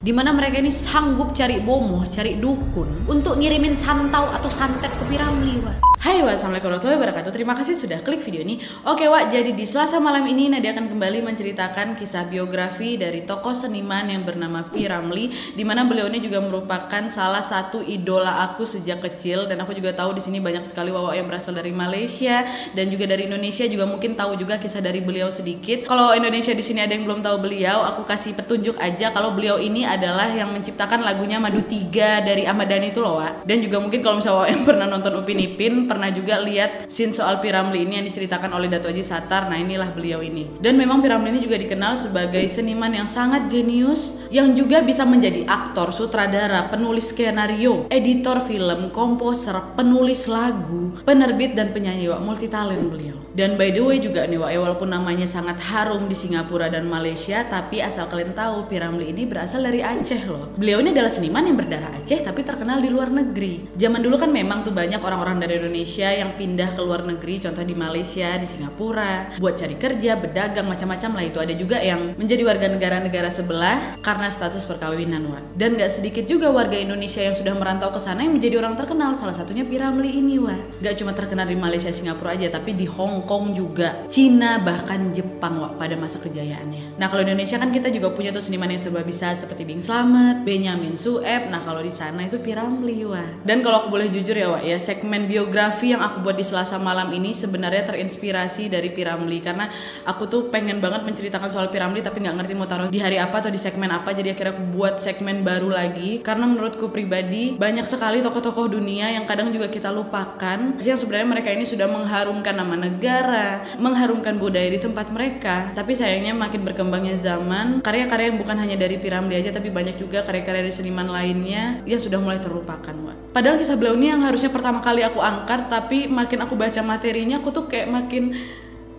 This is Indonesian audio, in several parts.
di mana mereka ini sanggup cari bomoh, cari dukun untuk ngirimin santau atau santet ke Piramli, Wak. Hai Wak, Assalamualaikum warahmatullahi wabarakatuh. Terima kasih sudah klik video ini. Oke Wak, jadi di Selasa malam ini Nadia akan kembali menceritakan kisah biografi dari tokoh seniman yang bernama Piramli, di mana beliau ini juga merupakan salah satu idola aku sejak kecil dan aku juga tahu di sini banyak sekali Wak yang berasal dari Malaysia dan juga dari Indonesia juga mungkin tahu juga kisah dari beliau sedikit. Kalau Indonesia di sini ada yang belum tahu beliau, aku kasih petunjuk aja kalau beliau ini adalah yang menciptakan lagunya Madu Tiga dari Ahmad Dhani itu loh Wak. Dan juga mungkin kalau misalnya yang pernah nonton Upin Ipin pernah juga lihat scene soal Piramli ini yang diceritakan oleh Dato Haji Satar. Nah inilah beliau ini. Dan memang Piramli ini juga dikenal sebagai seniman yang sangat jenius yang juga bisa menjadi aktor, sutradara, penulis skenario, editor film, komposer, penulis lagu, penerbit dan penyanyi Wak multi talent beliau. Dan by the way juga nih Wak, ya, walaupun namanya sangat harum di Singapura dan Malaysia, tapi asal kalian tahu Piramli ini berasal dari Aceh loh. Beliau ini adalah seniman yang berdarah Aceh tapi terkenal di luar negeri. Zaman dulu kan memang tuh banyak orang-orang dari Indonesia yang pindah ke luar negeri, contoh di Malaysia, di Singapura, buat cari kerja, berdagang macam-macam lah itu. Ada juga yang menjadi warga negara-negara sebelah karena status perkawinan Wak. Dan gak sedikit juga warga Indonesia yang sudah merantau ke sana yang menjadi orang terkenal. Salah satunya Piramli ini Wak. Gak cuma terkenal di Malaysia, Singapura aja, tapi di Hong Kong juga, Cina bahkan Jepang wak pada masa kejayaannya. Nah kalau Indonesia kan kita juga punya tuh seniman yang serba bisa seperti Bing Slamet, Benyamin Sueb. Nah kalau di sana itu Piramli wak. Dan kalau aku boleh jujur ya wak ya segmen biografi yang aku buat di Selasa malam ini sebenarnya terinspirasi dari Piramli karena aku tuh pengen banget menceritakan soal Piramli tapi nggak ngerti mau taruh di hari apa atau di segmen apa jadi akhirnya aku buat segmen baru lagi karena menurutku pribadi banyak sekali tokoh-tokoh dunia yang kadang juga kita lupakan yang sebenarnya mereka ini sudah mengharumkan nama negara mengharumkan budaya di tempat mereka. Tapi sayangnya makin berkembangnya zaman, karya-karya yang bukan hanya dari Piramli aja banyak juga karya-karya dari seniman lainnya yang sudah mulai terlupakan, Wak. Padahal kisah beliau ini yang harusnya pertama kali aku angkat, tapi makin aku baca materinya aku tuh kayak makin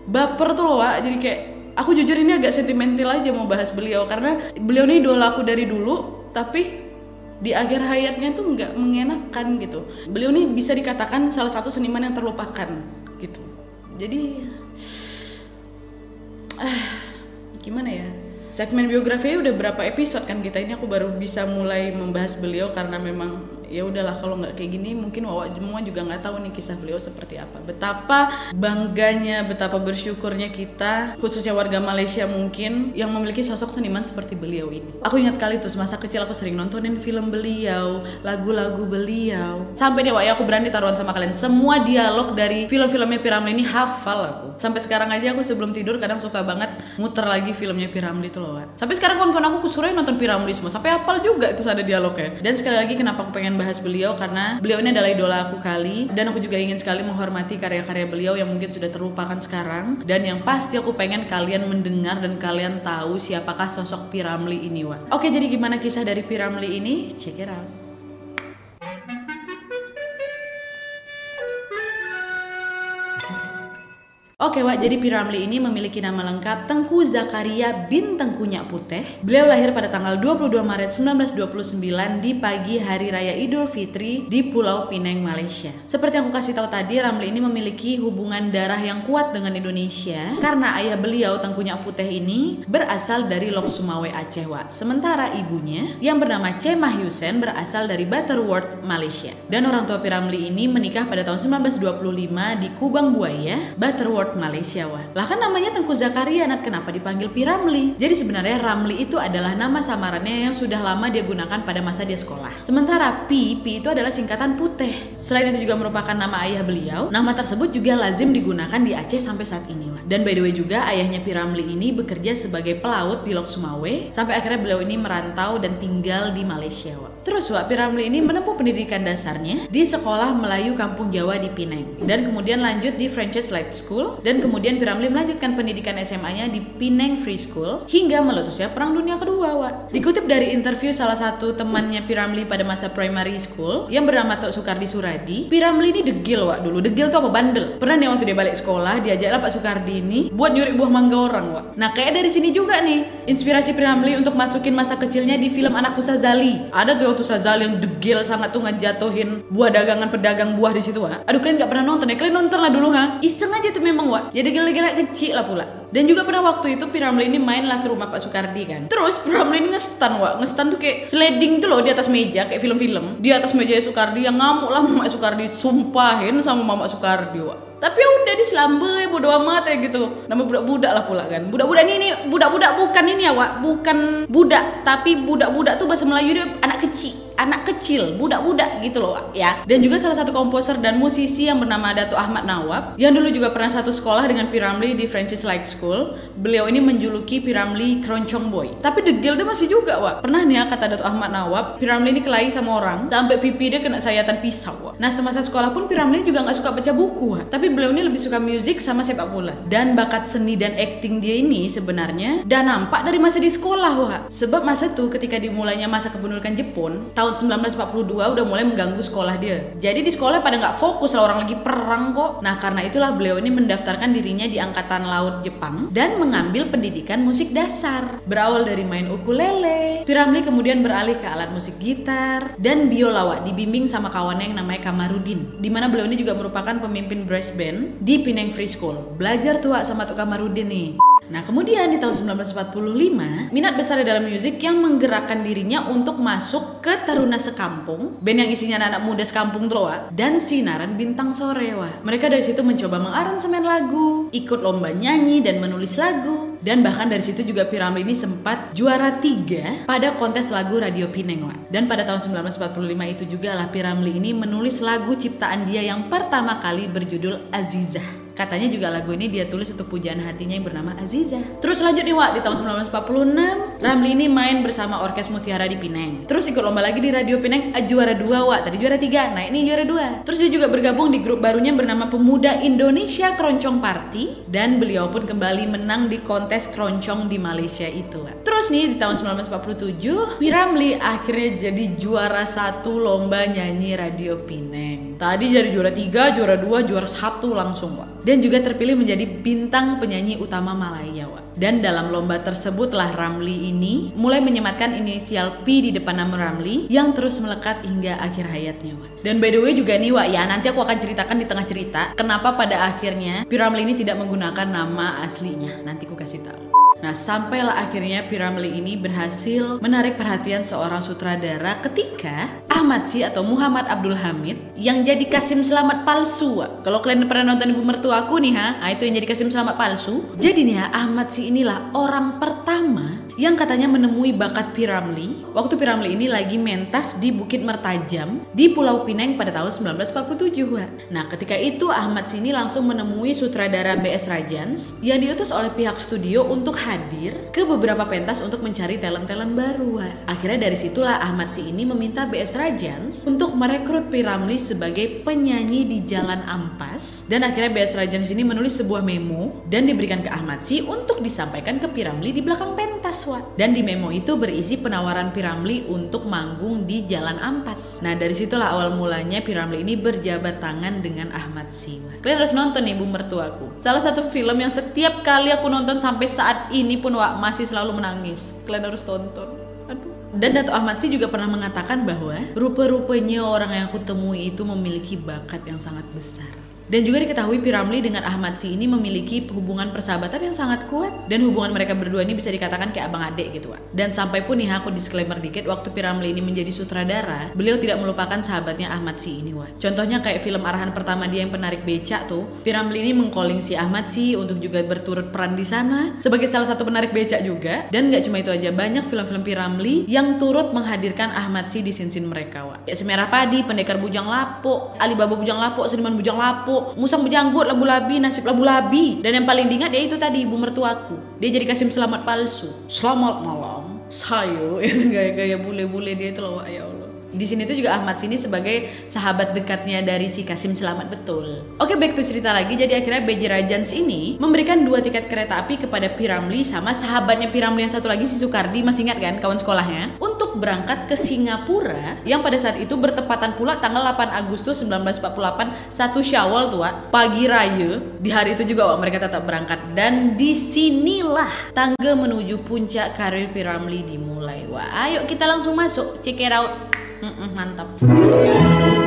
baper tuh loh, Wak. Jadi kayak aku jujur ini agak sentimental aja mau bahas beliau karena beliau ini idola aku dari dulu, tapi di akhir hayatnya tuh nggak mengenakan gitu. Beliau ini bisa dikatakan salah satu seniman yang terlupakan gitu jadi ah gimana ya segmen biografi udah berapa episode kan kita? Ini aku baru bisa mulai membahas beliau karena memang ya udahlah kalau nggak kayak gini mungkin Wawa semua juga nggak tahu nih kisah beliau seperti apa. Betapa bangganya betapa bersyukurnya kita khususnya warga Malaysia mungkin yang memiliki sosok seniman seperti beliau ini. Aku ingat kali tuh masa kecil aku sering nontonin film beliau lagu-lagu beliau. Sampai nih Wak aku berani taruhan sama kalian. Semua dialog dari film-filmnya Piramli ini hafal aku. Sampai sekarang aja aku sebelum tidur kadang suka banget muter lagi filmnya Piramli itu loh sampai sekarang kawan-kawan aku kusurai nonton Piramli semua. Sampai hafal juga itu ada dialognya. Dan sekali lagi kenapa aku pengen bahas beliau karena beliau ini adalah idola aku kali dan aku juga ingin sekali menghormati karya-karya beliau yang mungkin sudah terlupakan sekarang dan yang pasti aku pengen kalian mendengar dan kalian tahu siapakah sosok Piramli ini Wak. Oke jadi gimana kisah dari Piramli ini? Check it out. Oke Wak, jadi Piramli ini memiliki nama lengkap Tengku Zakaria bin Tengku Nyak Putih. Beliau lahir pada tanggal 22 Maret 1929 di pagi hari raya Idul Fitri di Pulau Pinang, Malaysia. Seperti yang aku kasih tahu tadi, Ramli ini memiliki hubungan darah yang kuat dengan Indonesia karena ayah beliau Tengku Nyak Putih ini berasal dari Lok Sumawe Aceh Wak. Sementara ibunya yang bernama Cemah Yusen berasal dari Butterworth, Malaysia. Dan orang tua Piramli ini menikah pada tahun 1925 di Kubang Buaya, Butterworth Malaysia wah. Lah kan namanya Tengku Zakaria Nat kenapa dipanggil Piramli? Jadi sebenarnya Ramli itu adalah nama samarannya yang sudah lama dia gunakan pada masa dia sekolah. Sementara Pi, Pi itu adalah singkatan putih. Selain itu juga merupakan nama ayah beliau, nama tersebut juga lazim digunakan di Aceh sampai saat ini wah. Dan by the way juga ayahnya Piramli ini bekerja sebagai pelaut di Lok Sumawe sampai akhirnya beliau ini merantau dan tinggal di Malaysia wah. Terus Wak Piramli ini menempuh pendidikan dasarnya di Sekolah Melayu Kampung Jawa di Pinang dan kemudian lanjut di Francis Light School dan kemudian Piramli melanjutkan pendidikan SMA-nya di Penang Free School hingga meletusnya Perang Dunia Kedua, Wak. Dikutip dari interview salah satu temannya Piramli pada masa primary school yang bernama Tok Sukardi Suradi, Piramli ini degil, Wak, dulu. Degil tuh apa? Bandel. Pernah nih waktu dia balik sekolah, diajaklah Pak Sukardi ini buat nyuri buah mangga orang, Wak. Nah, kayak dari sini juga nih, inspirasi Piramli untuk masukin masa kecilnya di film Anakku Sazali. Ada tuh waktu Sazali yang degil sangat tuh ngejatuhin buah dagangan pedagang buah di situ, Wak. Aduh, kalian gak pernah nonton ya? Kalian nonton lah dulu, ha? Iseng aja tuh memang wak. Jadi gila-gila kecil lah pula. Dan juga pada waktu itu Piramli ini main lah ke rumah Pak Soekardi kan. Terus Piramli ini ngestan wak. Ngestan tuh kayak sliding tuh loh di atas meja kayak film-film. Di atas meja Soekardi yang ngamuk lah Mama Soekardi sumpahin sama Mama Soekardi wak tapi ya udah diselambe bodo amat ya gitu. Nama budak-budak lah pula kan. Budak-budak ini, budak-budak bukan ini ya bukan budak tapi budak-budak tuh bahasa Melayu dia anak kecil anak kecil, budak-budak gitu loh ya. Dan juga salah satu komposer dan musisi yang bernama Dato Ahmad Nawab yang dulu juga pernah satu sekolah dengan Piramli di Francis Like School. Beliau ini menjuluki Piramli keroncong boy. Tapi degil dia masih juga, Wak. Pernah nih ya kata Dato Ahmad Nawab, Piramli ini kelahi sama orang sampai pipi dia kena sayatan pisau, Wak. Nah, semasa sekolah pun Piramli juga nggak suka baca buku, Wak. Tapi beliau ini lebih suka musik sama sepak bola. Dan bakat seni dan acting dia ini sebenarnya dan nampak dari masa di sekolah, Wak. Sebab masa tuh ketika dimulainya masa kependudukan Jepun, tahun tahun 1942 udah mulai mengganggu sekolah dia. Jadi di sekolah pada nggak fokus lah orang lagi perang kok. Nah karena itulah beliau ini mendaftarkan dirinya di Angkatan Laut Jepang dan mengambil pendidikan musik dasar. Berawal dari main ukulele, Piramli kemudian beralih ke alat musik gitar dan biolawa dibimbing sama kawannya yang namanya Kamarudin. Di mana beliau ini juga merupakan pemimpin brass band di Pineng Free School. Belajar tua sama tuh Kamarudin nih. Nah, kemudian di tahun 1945, minat besar dalam musik yang menggerakkan dirinya untuk masuk ke Taruna Sekampung, band yang isinya anak-anak muda sekampung tuh, dan Sinaran Bintang Sore, wah. Mereka dari situ mencoba mengaransemen lagu, ikut lomba nyanyi dan menulis lagu, dan bahkan dari situ juga Piramli ini sempat juara tiga pada kontes lagu Radio Pineng, wah. Dan pada tahun 1945 itu juga lah Piramli ini menulis lagu ciptaan dia yang pertama kali berjudul Azizah. Katanya juga lagu ini dia tulis untuk pujaan hatinya yang bernama Aziza. Terus lanjut nih Wak, di tahun 1946 Ramli ini main bersama Orkes Mutiara di Pineng. Terus ikut lomba lagi di Radio Pineng uh, juara dua Wak, tadi juara tiga, nah ini juara dua. Terus dia juga bergabung di grup barunya bernama Pemuda Indonesia Keroncong Party dan beliau pun kembali menang di kontes keroncong di Malaysia itu Wak. Terus nih di tahun 1947 Piramli akhirnya jadi juara satu lomba nyanyi Radio Pineng. Tadi jadi juara tiga, juara dua, juara satu langsung Wak dan juga terpilih menjadi bintang penyanyi utama Malaya. Dan dalam lomba tersebutlah Ramli ini mulai menyematkan inisial P di depan nama Ramli yang terus melekat hingga akhir hayatnya. Dan by the way juga nih Wak ya, nanti aku akan ceritakan di tengah cerita kenapa pada akhirnya P Ramli ini tidak menggunakan nama aslinya. Nanti aku kasih tahu. Nah, sampailah akhirnya Piramli ini berhasil menarik perhatian seorang sutradara ketika Ahmad Si atau Muhammad Abdul Hamid yang jadi Kasim Selamat palsu. Kalau kalian pernah nonton Ibu Mertuaku nih ha, nah, itu yang jadi Kasim Selamat palsu. Jadi nih ya, Ahmad Si inilah orang pertama yang katanya menemui bakat Piramli waktu Piramli ini lagi mentas di Bukit Mertajam di Pulau Pinang pada tahun 1947. Nah, ketika itu Ahmad Sini langsung menemui sutradara BS Rajans yang diutus oleh pihak studio untuk hadir ke beberapa pentas untuk mencari talent-talent baru. Akhirnya dari situlah Ahmad Si ini meminta BS Rajans untuk merekrut Piramli sebagai penyanyi di Jalan Ampas dan akhirnya BS Rajans ini menulis sebuah memo dan diberikan ke Ahmad Si untuk disampaikan ke Piramli di belakang pentas. Dan di memo itu berisi penawaran Piramli untuk manggung di Jalan Ampas. Nah dari situlah awal mulanya Piramli ini berjabat tangan dengan Ahmad Siwa. Kalian harus nonton nih Bu Mertuaku. Salah satu film yang setiap kali aku nonton sampai saat ini pun Wak masih selalu menangis. Kalian harus tonton. Dan Dato Ahmad sih juga pernah mengatakan bahwa rupa-rupanya orang yang aku temui itu memiliki bakat yang sangat besar. Dan juga diketahui Piramli dengan Ahmad Si ini memiliki hubungan persahabatan yang sangat kuat dan hubungan mereka berdua ini bisa dikatakan kayak abang adik gitu Wak. Dan sampai pun nih aku disclaimer dikit waktu Piramli ini menjadi sutradara, beliau tidak melupakan sahabatnya Ahmad Si ini Wak. Contohnya kayak film arahan pertama dia yang penarik becak tuh, Piramli ini mengcalling si Ahmad Si untuk juga berturut peran di sana sebagai salah satu penarik becak juga. Dan nggak cuma itu aja, banyak film-film Piramli yang turut menghadirkan Ahmad Si di sin-sin mereka Wak. Ya Semerah Padi, Pendekar Bujang Lapuk, Alibaba Bujang Lapuk, Seniman Bujang Lapuk, musang berjanggut labu labi nasib labu labi. Dan yang paling diingat ya itu tadi ibu mertuaku dia jadi kasim selamat palsu. Selamat malam. Saya gaya-gaya bule-bule dia itu loh ya Allah di sini tuh juga Ahmad sini sebagai sahabat dekatnya dari si Kasim Selamat betul. Oke, back to cerita lagi. Jadi akhirnya BJ Rajans ini memberikan dua tiket kereta api kepada Piramli sama sahabatnya Piramli yang satu lagi si Sukardi, masih ingat kan kawan sekolahnya? Untuk berangkat ke Singapura yang pada saat itu bertepatan pula tanggal 8 Agustus 1948 satu Syawal tuh, pagi raya. Di hari itu juga wak, mereka tetap berangkat dan di sinilah tangga menuju puncak karir Piramli dimulai. Wah, ayo kita langsung masuk. Check it out. Mantap.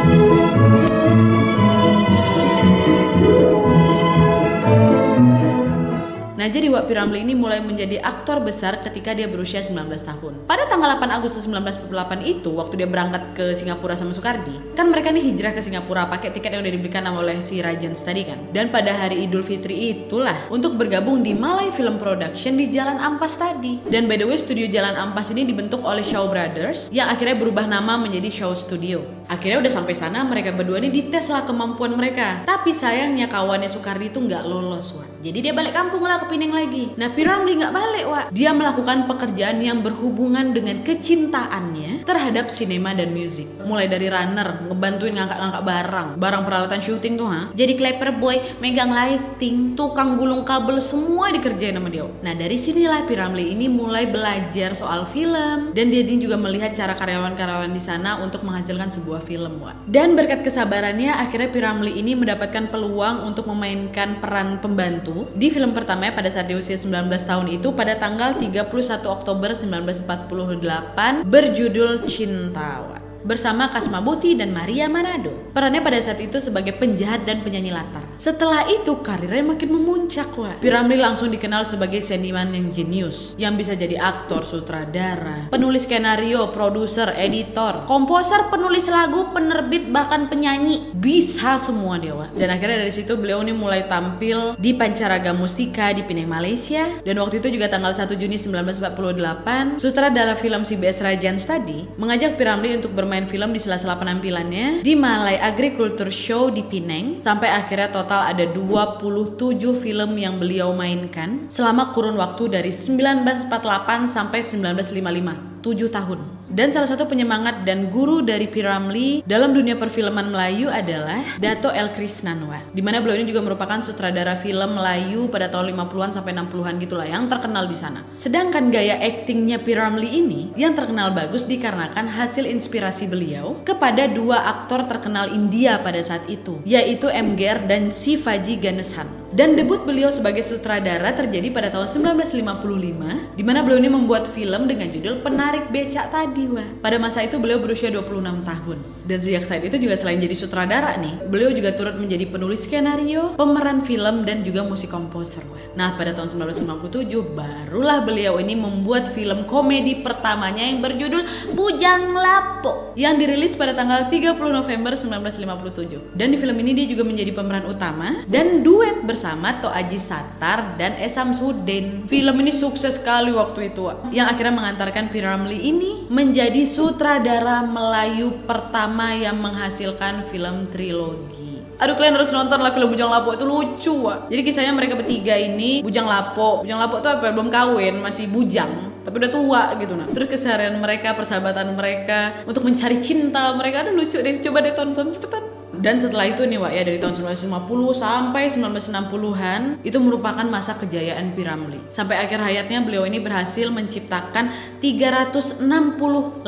Nah jadi Wak Piramli ini mulai menjadi aktor besar ketika dia berusia 19 tahun. Pada tanggal 8 Agustus 1948 itu, waktu dia berangkat ke Singapura sama Soekardi, kan mereka nih hijrah ke Singapura pakai tiket yang udah diberikan oleh si Rajens tadi kan. Dan pada hari Idul Fitri itulah untuk bergabung di Malay Film Production di Jalan Ampas tadi. Dan by the way, studio Jalan Ampas ini dibentuk oleh Shaw Brothers yang akhirnya berubah nama menjadi Shaw Studio. Akhirnya udah sampai sana mereka berdua ini dites lah kemampuan mereka. Tapi sayangnya kawannya Soekardi itu nggak lolos, Wak. Jadi dia balik kampung lah ke Pineng lagi. Nah Piramli nggak balik, Wak. Dia melakukan pekerjaan yang berhubungan dengan kecintaannya terhadap sinema dan musik. Mulai dari runner, ngebantuin ngangkat-ngangkat barang, barang peralatan syuting tuh, ha. Jadi clapper boy, megang lighting, tukang gulung kabel semua dikerjain sama dia. Nah dari sinilah Piramli ini mulai belajar soal film dan dia juga melihat cara karyawan-karyawan di sana untuk menghasilkan sebuah film, Wak. Dan berkat kesabarannya akhirnya Piramli ini mendapatkan peluang untuk memainkan peran pembantu di film pertamanya pada saat dia usia 19 tahun itu pada tanggal 31 Oktober 1948 berjudul Cinta. Wak bersama Kasma Buti dan Maria Manado. Perannya pada saat itu sebagai penjahat dan penyanyi latar. Setelah itu karirnya makin memuncak wah. Piramli langsung dikenal sebagai seniman yang jenius yang bisa jadi aktor, sutradara, penulis skenario, produser, editor, komposer, penulis lagu, penerbit bahkan penyanyi bisa semua dewa. Dan akhirnya dari situ beliau ini mulai tampil di Pancaraga Mustika di Penang Malaysia dan waktu itu juga tanggal 1 Juni 1948 sutradara film CBS Rajan tadi mengajak Piramli untuk bermain bermain film di sela-sela penampilannya di Malay Agriculture Show di Penang sampai akhirnya total ada 27 film yang beliau mainkan selama kurun waktu dari 1948 sampai 1955 7 tahun. Dan salah satu penyemangat dan guru dari Piramli dalam dunia perfilman Melayu adalah Dato El Krisnanwa. Di mana beliau ini juga merupakan sutradara film Melayu pada tahun 50-an sampai 60-an gitulah yang terkenal di sana. Sedangkan gaya aktingnya Piramli ini yang terkenal bagus dikarenakan hasil inspirasi beliau kepada dua aktor terkenal India pada saat itu, yaitu MGR dan Sivaji Ganesan. Dan debut beliau sebagai sutradara terjadi pada tahun 1955, di mana beliau ini membuat film dengan judul Penarik Becak Tadi, wah. Pada masa itu beliau berusia 26 tahun. Dan sejak saat itu juga selain jadi sutradara nih, beliau juga turut menjadi penulis skenario, pemeran film, dan juga musik komposer, wah. Nah, pada tahun 1957 barulah beliau ini membuat film komedi pertamanya yang berjudul Bujang Lapo yang dirilis pada tanggal 30 November 1957. Dan di film ini dia juga menjadi pemeran utama dan duet bersama bersama Aji Satar dan Esam Sudin. Film ini sukses sekali waktu itu, yang akhirnya mengantarkan Piramli ini menjadi sutradara Melayu pertama yang menghasilkan film trilogi. Aduh kalian harus nonton lah film Bujang Lapo itu lucu wah. Jadi kisahnya mereka bertiga ini Bujang Lapo. Bujang Lapo tuh apa? Belum kawin, masih bujang tapi udah tua gitu nah. Terus keseharian mereka, persahabatan mereka untuk mencari cinta mereka aduh lucu deh. Coba deh tonton cepetan. Dan setelah itu nih Wak ya dari tahun 1950 sampai 1960-an itu merupakan masa kejayaan Piramli. Sampai akhir hayatnya beliau ini berhasil menciptakan 360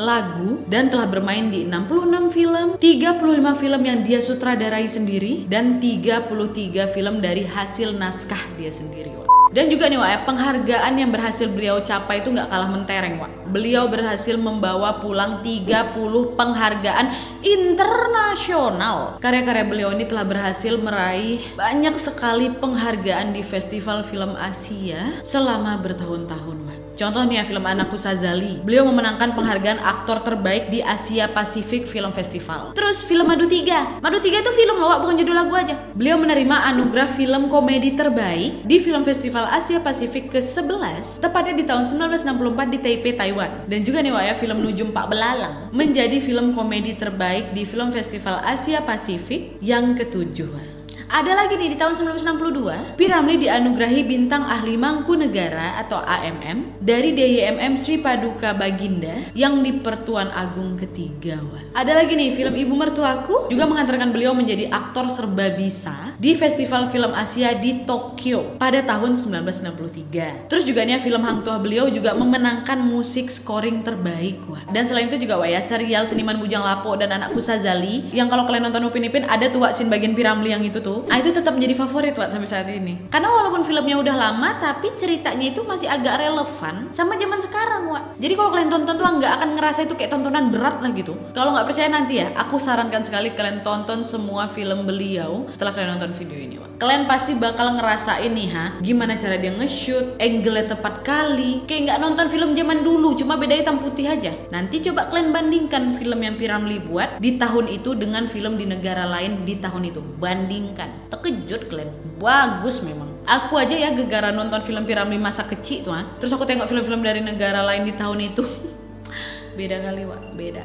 lagu dan telah bermain di 66 film, 35 film yang dia sutradarai sendiri dan 33 film dari hasil naskah dia sendiri Wak. Dan juga nih Wak, ya, penghargaan yang berhasil beliau capai itu nggak kalah mentereng Wak. Beliau berhasil membawa pulang 30 penghargaan internasional. Karya-karya beliau ini telah berhasil meraih banyak sekali penghargaan di festival film Asia selama bertahun-tahun Wak. Contohnya film Anakku Sazali. Beliau memenangkan penghargaan aktor terbaik di Asia Pacific Film Festival. Terus film Madu Tiga. Madu Tiga itu film loh, bukan judul lagu aja. Beliau menerima anugerah film komedi terbaik di Film Festival Asia Pasifik ke-11, tepatnya di tahun 1964 di Taipei, Taiwan. Dan juga nih ya, film Nujum Pak Belalang menjadi film komedi terbaik di Film Festival Asia Pasifik yang ketujuh. Ada lagi nih di tahun 1962, Piramli dianugerahi bintang ahli Mangkunegara atau AMM dari DYMM Sri Paduka Baginda yang di Pertuan Agung ketiga. Ada lagi nih film Ibu Mertuaku juga mengantarkan beliau menjadi aktor serba bisa di Festival Film Asia di Tokyo pada tahun 1963. Terus juga nih film Hang Tuah beliau juga memenangkan musik scoring terbaik. Wah. Dan selain itu juga wah ya serial Seniman Bujang Lapo dan Anakku Sazali yang kalau kalian nonton Upin Ipin ada tuh scene bagian Piramli yang itu tuh ah itu tetap menjadi favorit Wak sampai saat ini. Karena walaupun filmnya udah lama tapi ceritanya itu masih agak relevan sama zaman sekarang Wak. Jadi kalau kalian tonton tuh nggak akan ngerasa itu kayak tontonan berat lah gitu. Kalau nggak percaya nanti ya aku sarankan sekali kalian tonton semua film beliau setelah kalian nonton video ini Wak. Kalian pasti bakal ngerasain nih ha gimana cara dia nge-shoot angle tepat kali. Kayak nggak nonton film zaman dulu cuma beda hitam putih aja. Nanti coba kalian bandingkan film yang Piramli buat di tahun itu dengan film di negara lain di tahun itu. Bandingkan terkejut kalian bagus memang. Aku aja ya gegara nonton film Piramli masa kecil tuh terus aku tengok film-film dari negara lain di tahun itu. Beda kali wak. Beda.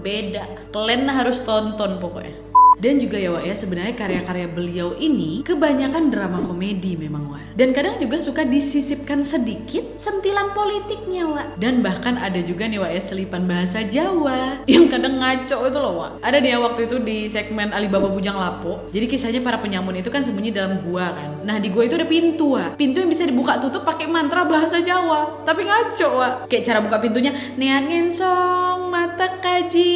Beda. Kalian harus tonton pokoknya dan juga ya Wak ya sebenarnya karya-karya beliau ini kebanyakan drama komedi memang Wak. Dan kadang juga suka disisipkan sedikit sentilan politiknya Wak. Dan bahkan ada juga nih Wak ya selipan bahasa Jawa yang kadang ngaco itu loh Wak. Ada dia waktu itu di segmen Alibaba Bujang Lapo. Jadi kisahnya para penyamun itu kan sembunyi dalam gua kan. Nah di gua itu ada pintu Wak. Pintu yang bisa dibuka tutup pakai mantra bahasa Jawa. Tapi ngaco Wak. Kayak cara buka pintunya nean ngensong mata kaji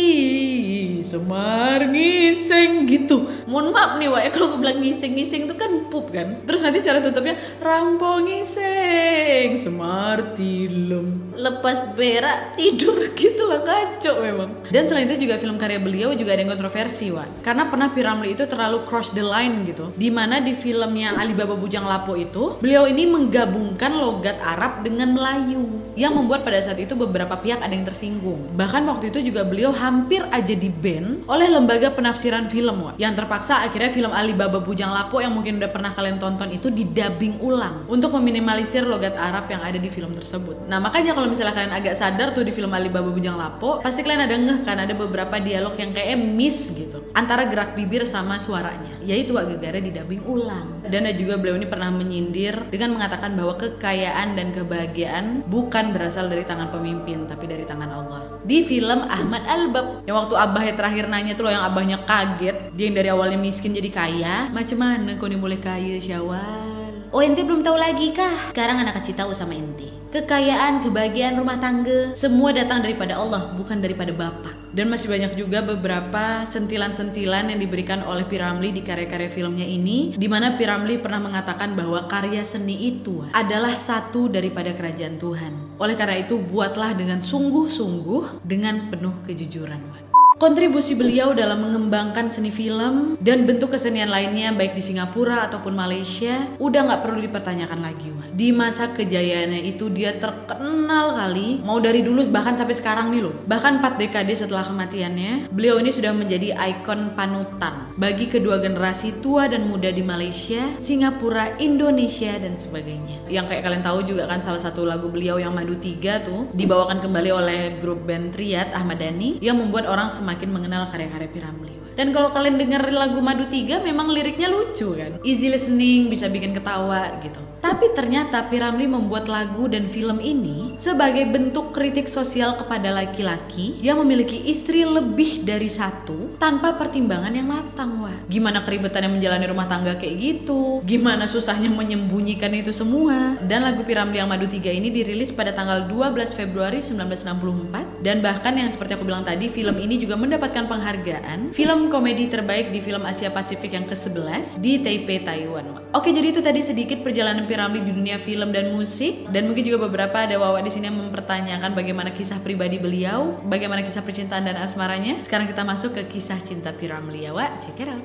semar ngiseng gitu. Mohon maaf nih Wak ya kalau gue bilang ngising-ngising itu kan pup kan? Terus nanti cara tutupnya rampong ngising semar tilem lepas berak tidur gitu lah kacau memang. Dan selain itu juga film karya beliau juga ada yang kontroversi Wak. Karena pernah Piramli itu terlalu cross the line gitu. Di mana di filmnya Alibaba Bujang Lapo itu beliau ini menggabungkan logat Arab dengan Melayu. Yang membuat pada saat itu beberapa pihak ada yang tersinggung. Bahkan waktu itu juga beliau hampir aja di ban oleh lembaga penafsiran film film Wak. Yang terpaksa akhirnya film Alibaba Bujang Lapo yang mungkin udah pernah kalian tonton itu didubbing ulang untuk meminimalisir logat Arab yang ada di film tersebut. Nah makanya kalau misalnya kalian agak sadar tuh di film Alibaba Bujang Lapo pasti kalian ada ngeh kan ada beberapa dialog yang kayak miss gitu antara gerak bibir sama suaranya. Yaitu Wak Gegara didubbing ulang. Dan juga beliau ini pernah menyindir dengan mengatakan bahwa kekayaan dan kebahagiaan bukan berasal dari tangan pemimpin tapi dari tangan Allah. Di film Ahmad Albab yang waktu abahnya terakhir nanya tuh loh yang abahnya kaget. Dia yang dari awalnya miskin jadi kaya. Macam mana kau nih mulai kaya syawal oh ente belum tahu lagi kah sekarang anak kasih tahu sama ente kekayaan kebahagiaan rumah tangga semua datang daripada Allah bukan daripada bapak. Dan masih banyak juga beberapa sentilan-sentilan yang diberikan oleh Piramli di karya-karya filmnya ini di mana Piramli pernah mengatakan bahwa karya seni itu adalah satu daripada kerajaan Tuhan. Oleh karena itu buatlah dengan sungguh-sungguh dengan penuh kejujuran Kontribusi beliau dalam mengembangkan seni film dan bentuk kesenian lainnya baik di Singapura ataupun Malaysia udah nggak perlu dipertanyakan lagi Wan. Di masa kejayaannya itu dia terkenal kali mau dari dulu bahkan sampai sekarang nih loh. Bahkan 4 dekade setelah kematiannya, beliau ini sudah menjadi ikon panutan bagi kedua generasi tua dan muda di Malaysia, Singapura, Indonesia dan sebagainya. Yang kayak kalian tahu juga kan salah satu lagu beliau yang Madu 3 tuh dibawakan kembali oleh grup band Triad Ahmad Dhani yang membuat orang semakin mengenal karya-karya Piramli. Dan kalau kalian denger lagu Madu 3 memang liriknya lucu kan. Easy listening, bisa bikin ketawa gitu. Tapi ternyata Piramli membuat lagu dan film ini sebagai bentuk kritik sosial kepada laki-laki yang memiliki istri lebih dari satu tanpa pertimbangan yang matang wah. Gimana keribetannya menjalani rumah tangga kayak gitu, gimana susahnya menyembunyikan itu semua. Dan lagu Piramli yang Madu 3 ini dirilis pada tanggal 12 Februari 1964 dan bahkan yang seperti aku bilang tadi film ini juga mendapatkan penghargaan film komedi terbaik di film Asia Pasifik yang ke-11 di Taipei, Taiwan. Oke, jadi itu tadi sedikit perjalanan Piramli di dunia film dan musik dan mungkin juga beberapa ada Wawa di sini yang mempertanyakan bagaimana kisah pribadi beliau, bagaimana kisah percintaan dan asmaranya. Sekarang kita masuk ke kisah cinta Piramli ya, Wak. Check it out.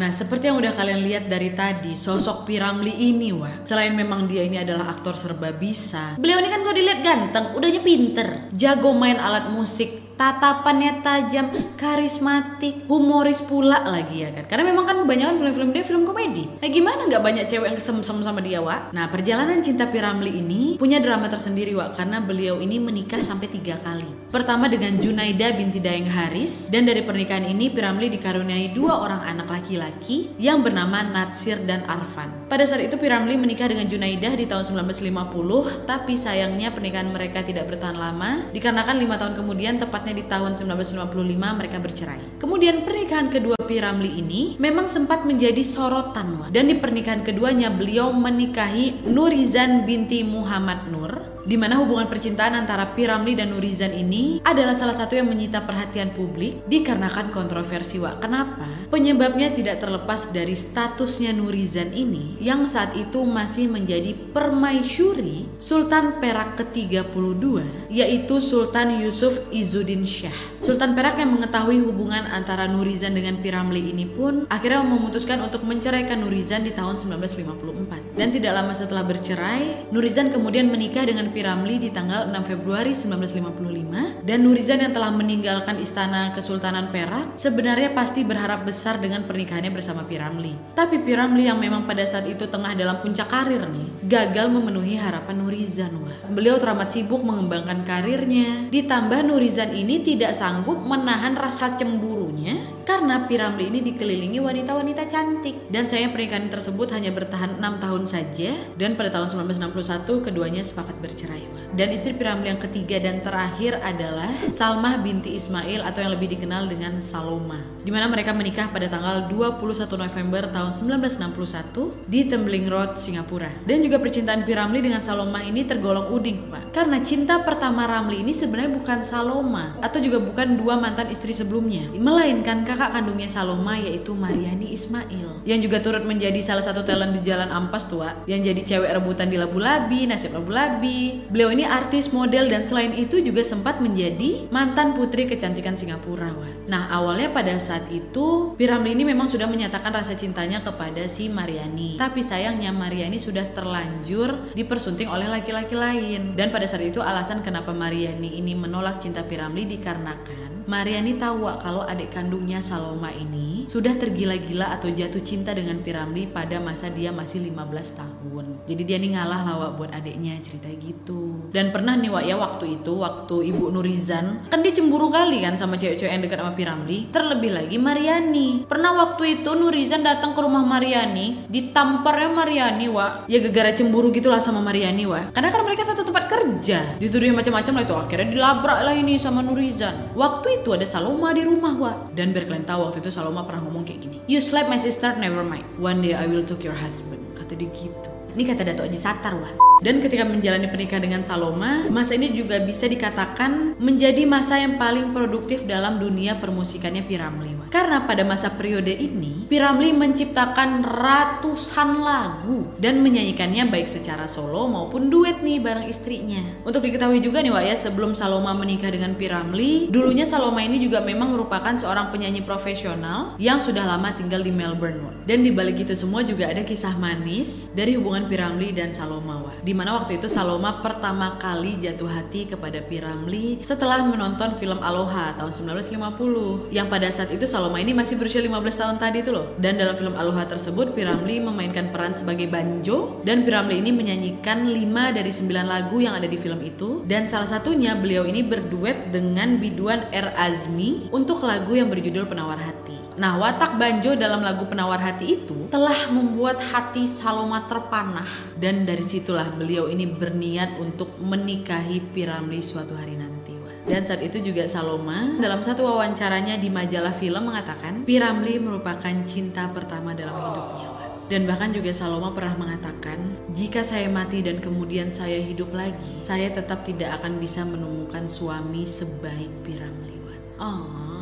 Nah, seperti yang udah kalian lihat dari tadi, sosok Piramli ini, wah. Selain memang dia ini adalah aktor serba bisa, beliau ini kan kalau dilihat ganteng, udahnya pinter, jago main alat musik, tatapannya tajam, karismatik, humoris pula lagi ya kan. Karena memang kan kebanyakan film-film dia film komedi. Nah gimana nggak banyak cewek yang kesem-sem sama dia Wak? Nah perjalanan cinta Piramli ini punya drama tersendiri Wak karena beliau ini menikah sampai tiga kali. Pertama dengan Junaida binti Dayang Haris. Dan dari pernikahan ini Piramli dikaruniai dua orang anak laki-laki yang bernama Natsir dan Arfan. Pada saat itu Piramli menikah dengan Junaidah di tahun 1950 tapi sayangnya pernikahan mereka tidak bertahan lama. Dikarenakan lima tahun kemudian tepatnya di tahun 1955 mereka bercerai. Kemudian pernikahan kedua Piramli ini memang sempat menjadi sorotan. Dan di pernikahan keduanya beliau menikahi Nurizan binti Muhammad Nur di mana hubungan percintaan antara Piramli dan Nurizan ini adalah salah satu yang menyita perhatian publik dikarenakan kontroversi Wak. Kenapa? Penyebabnya tidak terlepas dari statusnya Nurizan ini yang saat itu masih menjadi permaisuri Sultan Perak ke-32 yaitu Sultan Yusuf Izzuddin Shah. Sultan Perak yang mengetahui hubungan antara Nurizan dengan Piramli ini pun akhirnya memutuskan untuk menceraikan Nurizan di tahun 1954. Dan tidak lama setelah bercerai, Nurizan kemudian menikah dengan Piramli di tanggal 6 Februari 1955 dan Nurizan yang telah meninggalkan istana Kesultanan Perak sebenarnya pasti berharap besar dengan pernikahannya bersama Piramli. Tapi Piramli yang memang pada saat itu tengah dalam puncak karir nih, gagal memenuhi harapan Nurizan. Wah. Beliau teramat sibuk mengembangkan karirnya, ditambah Nurizan ini tidak sanggup menahan rasa cemburunya karena Piramli ini dikelilingi wanita-wanita cantik dan saya pernikahan tersebut hanya bertahan 6 tahun saja dan pada tahun 1961 keduanya sepakat bercerai bercerai dan istri Piramli yang ketiga dan terakhir adalah Salmah binti Ismail atau yang lebih dikenal dengan Saloma di mana mereka menikah pada tanggal 21 November tahun 1961 di Tembling Road, Singapura. Dan juga percintaan Piramli dengan Saloma ini tergolong uding Pak. Karena cinta pertama Ramli ini sebenarnya bukan Saloma atau juga bukan dua mantan istri sebelumnya melainkan kakak kandungnya Saloma yaitu Mariani Ismail yang juga turut menjadi salah satu talent di Jalan Ampas tua yang jadi cewek rebutan di Labu Labi, nasib Labu Labi, Beliau ini artis, model dan selain itu juga sempat menjadi mantan putri kecantikan Singapura. Wah. Nah, awalnya pada saat itu Piramli ini memang sudah menyatakan rasa cintanya kepada si Mariani. Tapi sayangnya Mariani sudah terlanjur dipersunting oleh laki-laki lain. Dan pada saat itu alasan kenapa Mariani ini menolak cinta Piramli dikarenakan Mariani tahu kalau adik kandungnya Saloma ini sudah tergila-gila atau jatuh cinta dengan Piramli pada masa dia masih 15 tahun. Jadi dia nih ngalah lah wak buat adiknya cerita gitu. Dan pernah nih wak ya waktu itu waktu Ibu Nurizan kan dia cemburu kali kan sama cewek-cewek yang dekat sama Piramli. Terlebih lagi Mariani. Pernah waktu itu Nurizan datang ke rumah Mariani, ditamparnya Mariani wak. Ya gegara cemburu gitulah sama Mariani wak. Karena kan mereka satu tempat kerja. Dituduh macam-macam lah itu akhirnya dilabrak lah ini sama Nurizan. Waktu itu ada Saloma di rumah wa dan biar kalian tahu waktu itu Saloma pernah ngomong kayak gini you slap my sister. Never mind. One day I will take your husband. Kata dia gitu ini kata Dato Aji Satar wah dan ketika menjalani pernikahan dengan Saloma, masa ini juga bisa dikatakan menjadi masa yang paling produktif dalam dunia permusikannya Piramli. Karena pada masa periode ini, Piramli menciptakan ratusan lagu dan menyanyikannya baik secara solo maupun duet nih bareng istrinya. Untuk diketahui juga nih Wak ya, sebelum Saloma menikah dengan Piramli, dulunya Saloma ini juga memang merupakan seorang penyanyi profesional yang sudah lama tinggal di Melbourne. Dan di balik itu semua juga ada kisah manis dari hubungan Piramli dan Saloma Wak di mana waktu itu Saloma pertama kali jatuh hati kepada Piramli setelah menonton film Aloha tahun 1950 yang pada saat itu Saloma ini masih berusia 15 tahun tadi itu loh. Dan dalam film Aloha tersebut Piramli memainkan peran sebagai banjo dan Piramli ini menyanyikan 5 dari 9 lagu yang ada di film itu. Dan salah satunya beliau ini berduet dengan biduan R. Azmi untuk lagu yang berjudul Penawar Hati Nah, watak Banjo dalam lagu Penawar Hati itu telah membuat hati Saloma terpanah dan dari situlah beliau ini berniat untuk menikahi Piramli suatu hari nanti. Dan saat itu juga Saloma dalam satu wawancaranya di majalah film mengatakan Piramli merupakan cinta pertama dalam hidupnya. Dan bahkan juga Saloma pernah mengatakan, jika saya mati dan kemudian saya hidup lagi, saya tetap tidak akan bisa menemukan suami sebaik Piramli. Oh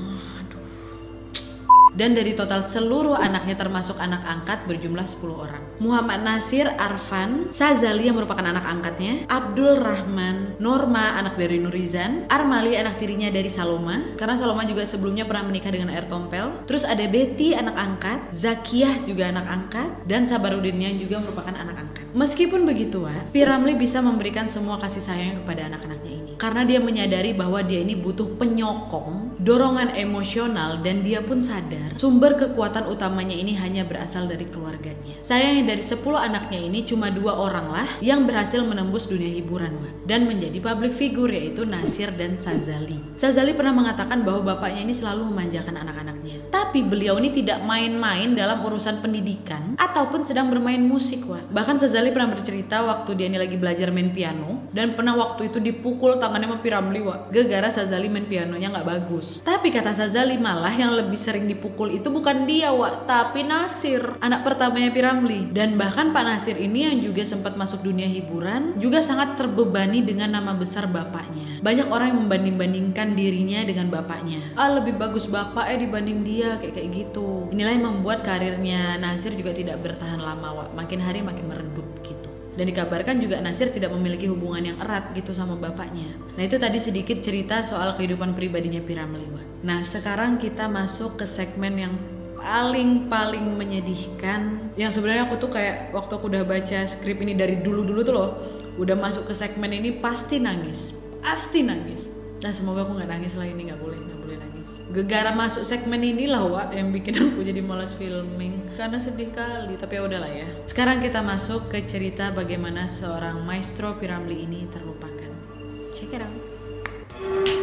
dan dari total seluruh anaknya termasuk anak angkat berjumlah 10 orang. Muhammad Nasir Arfan Sazali yang merupakan anak angkatnya, Abdul Rahman Norma anak dari Nurizan, Armali anak tirinya dari Saloma karena Saloma juga sebelumnya pernah menikah dengan Air Tompel. Terus ada Betty anak angkat, Zakiyah juga anak angkat dan Sabarudin yang juga merupakan anak angkat. Meskipun begitu, Piramli bisa memberikan semua kasih sayang kepada anak-anaknya ini karena dia menyadari bahwa dia ini butuh penyokong, dorongan emosional dan dia pun sadar sumber kekuatan utamanya ini hanya berasal dari keluarganya. Sayangnya dari 10 anaknya ini cuma dua orang lah yang berhasil menembus dunia hiburan Wak, dan menjadi public figure yaitu Nasir dan Sazali. Sazali pernah mengatakan bahwa bapaknya ini selalu memanjakan anak-anaknya. Tapi beliau ini tidak main-main dalam urusan pendidikan ataupun sedang bermain musik Wak. Bahkan Sazali pernah bercerita waktu dia ini lagi belajar main piano dan pernah waktu itu dipukul tangannya sama Piramli Wak. Gara-gara Sazali main pianonya nggak bagus. Tapi kata Sazali malah yang lebih sering dipukul itu bukan dia Wak, tapi Nasir, anak pertamanya Piramli. Dan bahkan Pak Nasir ini yang juga sempat masuk dunia hiburan juga sangat terbebani dengan nama besar bapaknya. Banyak orang yang membanding-bandingkan dirinya dengan bapaknya. Ah lebih bagus bapaknya dibanding dia kayak kayak gitu. Inilah yang membuat karirnya Nasir juga tidak bertahan lama Wak. Makin hari makin meredup. Dan dikabarkan juga Nasir tidak memiliki hubungan yang erat gitu sama bapaknya. Nah itu tadi sedikit cerita soal kehidupan pribadinya Piramli Wak. Nah sekarang kita masuk ke segmen yang paling paling menyedihkan yang sebenarnya aku tuh kayak waktu aku udah baca skrip ini dari dulu dulu tuh loh udah masuk ke segmen ini pasti nangis pasti nangis nah semoga aku nggak nangis lah ini nggak boleh gegara masuk segmen inilah Wak yang bikin aku jadi malas filming. Karena sedih kali tapi ya udahlah ya. Sekarang kita masuk ke cerita bagaimana seorang maestro Piramli ini terlupakan. Check it out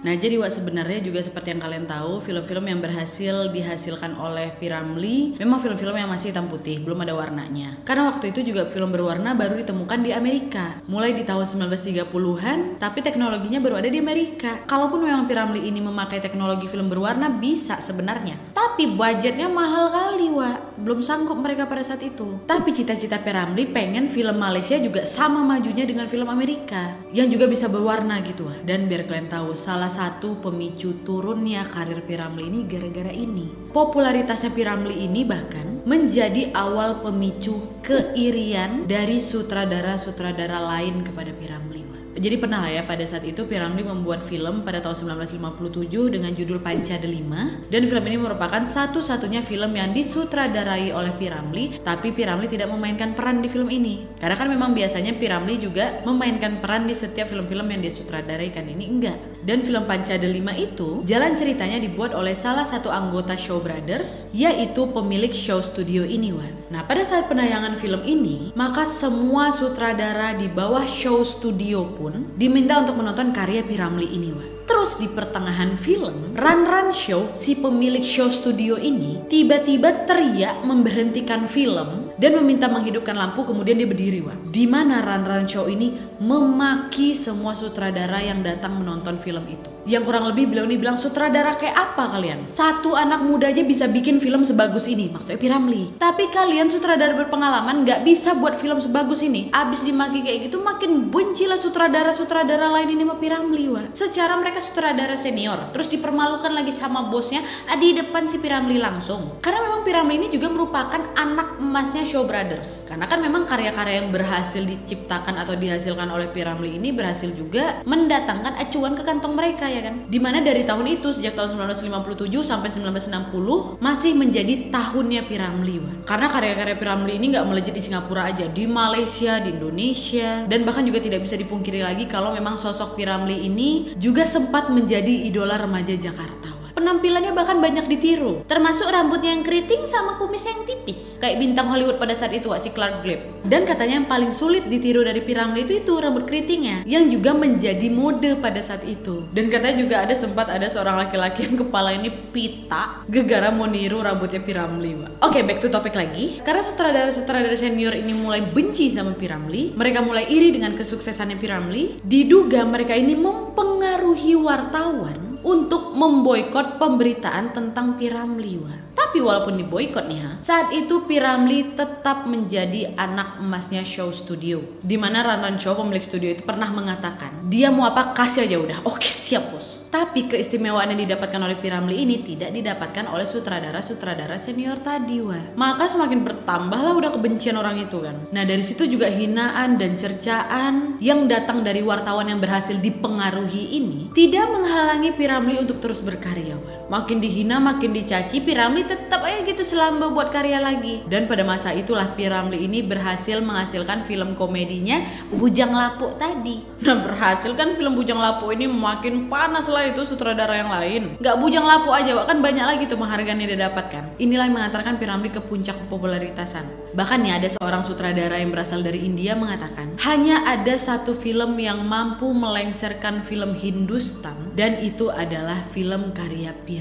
Nah jadi Wak sebenarnya juga seperti yang kalian tahu film-film yang berhasil dihasilkan oleh Piramli memang film-film yang masih hitam putih belum ada warnanya. Karena waktu itu juga film berwarna baru ditemukan di Amerika. Mulai di tahun 1930-an tapi teknologinya baru ada di Amerika. Kalaupun memang Piramli ini memakai teknologi film berwarna bisa sebenarnya. Tapi budgetnya mahal kali Wak. Belum sanggup mereka pada saat itu. Tapi cita-cita Piramli pengen film Malaysia juga sama majunya dengan film Amerika. Yang juga bisa berwarna gitu Wak. Dan biar kalian tahu salah satu pemicu turunnya karir Piramli ini gara-gara ini. Popularitasnya Piramli ini bahkan menjadi awal pemicu keirian dari sutradara-sutradara lain kepada Piramli. Jadi pernah lah ya pada saat itu Piramli membuat film pada tahun 1957 dengan judul Panca Delima dan film ini merupakan satu-satunya film yang disutradarai oleh Piramli tapi Piramli tidak memainkan peran di film ini karena kan memang biasanya Piramli juga memainkan peran di setiap film-film yang disutradarai kan ini enggak dan film Panca Delima itu jalan ceritanya dibuat oleh salah satu anggota Show Brothers yaitu pemilik show studio ini Wan. Nah pada saat penayangan film ini maka semua sutradara di bawah show studio pun diminta untuk menonton karya Piramli ini Wan. Terus di pertengahan film, Run Run Show, si pemilik show studio ini tiba-tiba teriak memberhentikan film dan meminta menghidupkan lampu kemudian dia berdiri wah. Di mana Run Run Show ini memaki semua sutradara yang datang menonton film itu. Yang kurang lebih beliau ini bilang sutradara kayak apa kalian? Satu anak muda aja bisa bikin film sebagus ini, maksudnya Piramli. Tapi kalian sutradara berpengalaman nggak bisa buat film sebagus ini. Abis dimaki kayak gitu makin benci lah sutradara-sutradara lain ini sama Piramli wah. Secara mereka sutradara senior, terus dipermalukan lagi sama bosnya di depan si Piramli langsung. Karena memang Piramli ini juga merupakan anak emasnya Show Brothers. Karena kan memang karya-karya yang berhasil diciptakan atau dihasilkan oleh Piramli ini berhasil juga mendatangkan acuan ke kantong mereka ya kan. Di mana dari tahun itu sejak tahun 1957 sampai 1960 masih menjadi tahunnya Piramli. Wah. Karena karya-karya Piramli ini nggak melejit di Singapura aja, di Malaysia, di Indonesia, dan bahkan juga tidak bisa dipungkiri lagi kalau memang sosok Piramli ini juga sempat menjadi idola remaja Jakarta. Penampilannya bahkan banyak ditiru, termasuk rambutnya yang keriting sama kumis yang tipis. Kayak bintang Hollywood pada saat itu, si Clark Gable. Dan katanya yang paling sulit ditiru dari Piramli itu itu rambut keritingnya, yang juga menjadi mode pada saat itu. Dan katanya juga ada sempat ada seorang laki-laki yang kepala ini pita, gegara mau niru rambutnya Piramli. Oke, okay, back to topik lagi. Karena sutradara-sutradara senior ini mulai benci sama Piramli, mereka mulai iri dengan kesuksesannya Piramli. Diduga mereka ini mempengaruhi wartawan untuk memboikot pemberitaan tentang Piramli Wan. Tapi walaupun diboikot nih ha, saat itu Piramli tetap menjadi anak emasnya show studio. Di mana Ranran Show pemilik studio itu pernah mengatakan, dia mau apa kasih aja udah. Oke siap bos. Tapi keistimewaan yang didapatkan oleh Piramli ini tidak didapatkan oleh sutradara-sutradara senior tadi, wah. Maka semakin bertambahlah udah kebencian orang itu kan. Nah dari situ juga hinaan dan cercaan yang datang dari wartawan yang berhasil dipengaruhi ini tidak menghalangi Piramli untuk terus berkarya, wah. Makin dihina makin dicaci Piramli tetap aja gitu selamba buat karya lagi. Dan pada masa itulah Piramli ini berhasil menghasilkan film komedinya Bujang Lapuk tadi. Nah berhasil kan film Bujang Lapuk ini makin panas lah itu sutradara yang lain. Nggak Bujang Lapuk aja kan banyak lagi tuh penghargaan yang dia dapatkan inilah yang mengantarkan Piramli ke puncak popularitasan bahkan ya ada seorang sutradara yang berasal dari India mengatakan hanya ada satu film yang mampu melengsarkan film Hindustan dan itu adalah film karya Piramli.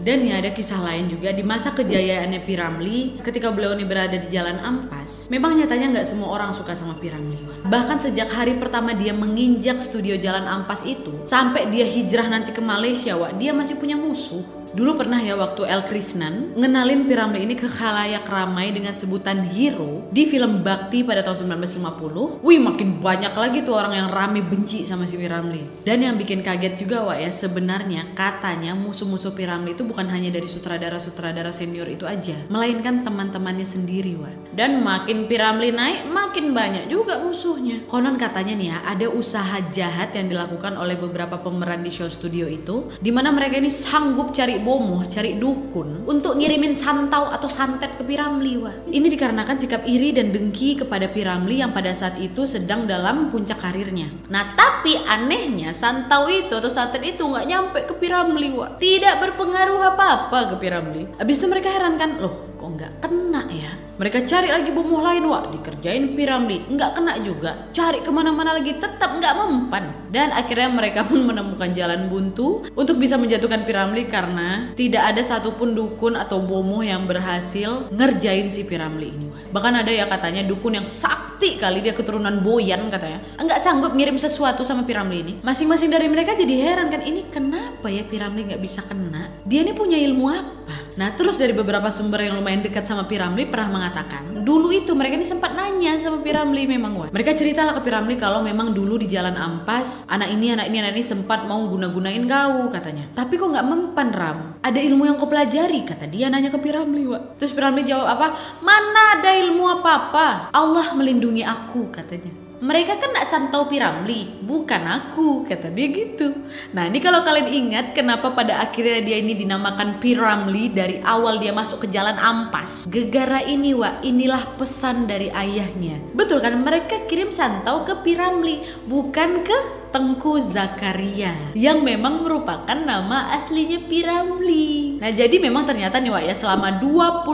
Dan ya ada kisah lain juga di masa kejayaannya Piramli ketika beliau ini berada di Jalan Ampas. Memang nyatanya nggak semua orang suka sama Piramli. Bahkan sejak hari pertama dia menginjak studio Jalan Ampas itu sampai dia hijrah nanti ke Malaysia, Wak, dia masih punya musuh. Dulu pernah ya waktu El Krishnan ngenalin Piramli ini ke khalayak ramai dengan sebutan hero di film Bakti pada tahun 1950. Wih makin banyak lagi tuh orang yang rame benci sama si Piramli. Dan yang bikin kaget juga Wak ya sebenarnya katanya musuh-musuh Piramli itu bukan hanya dari sutradara-sutradara senior itu aja. Melainkan teman-temannya sendiri Wak. Dan makin Piramli naik makin banyak juga musuhnya. Konon katanya nih ya ada usaha jahat yang dilakukan oleh beberapa pemeran di show studio itu. Di mana mereka ini sanggup cari bomoh, cari dukun untuk ngirimin santau atau santet ke Piramli. Wah. Ini dikarenakan sikap iri dan dengki kepada Piramli yang pada saat itu sedang dalam puncak karirnya. Nah tapi anehnya santau itu atau santet itu nggak nyampe ke Piramli. Wah. Tidak berpengaruh apa-apa ke Piramli. Abis itu mereka heran kan, loh kok nggak kena ya? Mereka cari lagi bomoh lain, wah dikerjain Piramli, nggak kena juga. Cari ke mana-mana lagi, tetap nggak mempan. Dan akhirnya mereka pun menemukan jalan buntu untuk bisa menjatuhkan Piramli karena tidak ada satupun dukun atau bomoh yang berhasil ngerjain si Piramli ini. Bahkan ada ya katanya dukun yang sakti kali dia keturunan Boyan katanya, nggak sanggup ngirim sesuatu sama Piramli ini. Masing-masing dari mereka jadi heran kan, ini kenapa ya Piramli nggak bisa kena? Dia ini punya ilmu apa? Nah terus dari beberapa sumber yang lumayan dekat sama Piramli pernah mengatakan dulu itu mereka ini sempat nanya sama Piramli memang wah. Mereka ceritalah ke Piramli kalau memang dulu di Jalan Ampas anak ini anak ini anak ini sempat mau guna-gunain kau katanya. Tapi kok nggak mempan Ram? Ada ilmu yang kau pelajari kata dia nanya ke Piramli wah. Terus Piramli jawab apa? Mana ada ilmu apa-apa? Allah melindungi aku katanya mereka kan nak santau Piramli, bukan aku, kata dia gitu. Nah ini kalau kalian ingat kenapa pada akhirnya dia ini dinamakan Piramli dari awal dia masuk ke jalan ampas. Gegara ini wa, inilah pesan dari ayahnya. Betul kan mereka kirim santau ke Piramli, bukan ke Tengku Zakaria yang memang merupakan nama aslinya Piramli. Nah, jadi memang ternyata nih Wak ya selama 25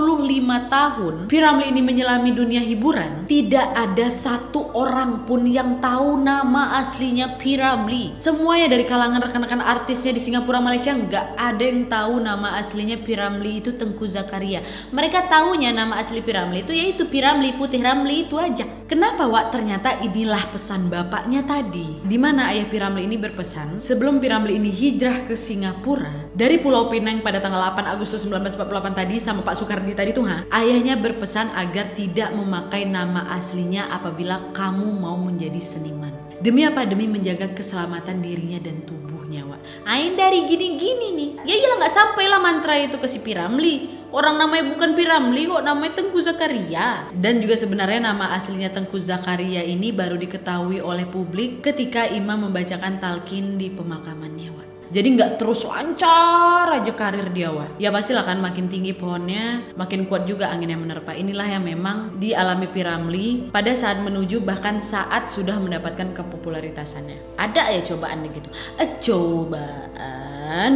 tahun Piramli ini menyelami dunia hiburan, tidak ada satu orang pun yang tahu nama aslinya Piramli. Semuanya dari kalangan rekan-rekan artisnya di Singapura Malaysia nggak ada yang tahu nama aslinya Piramli itu Tengku Zakaria. Mereka tahunya nama asli Piramli itu yaitu Piramli Putih Ramli itu aja. Kenapa Wak? Ternyata inilah pesan bapaknya tadi. Di mana ayah Piramli ini berpesan sebelum Piramli ini hijrah ke Singapura dari Pulau Pinang pada tanggal 8 Agustus 1948 tadi sama Pak Soekardi tadi tuh ha, ayahnya berpesan agar tidak memakai nama aslinya apabila kamu mau menjadi seniman. Demi apa? Demi menjaga keselamatan dirinya dan tubuhnya, Wak. Ain dari gini-gini nih. Ya iyalah nggak sampailah mantra itu ke si Piramli. Orang namanya bukan Piramli kok, namanya Tengku Zakaria. Dan juga sebenarnya nama aslinya Tengku Zakaria ini baru diketahui oleh publik ketika imam membacakan talqin di pemakamannya, Wak. Jadi nggak terus lancar aja karir dia wah. Ya pastilah kan makin tinggi pohonnya, makin kuat juga angin yang menerpa. Inilah yang memang dialami Piramli pada saat menuju bahkan saat sudah mendapatkan kepopularitasannya. Ada ya cobaannya gitu. Eh, cobaan.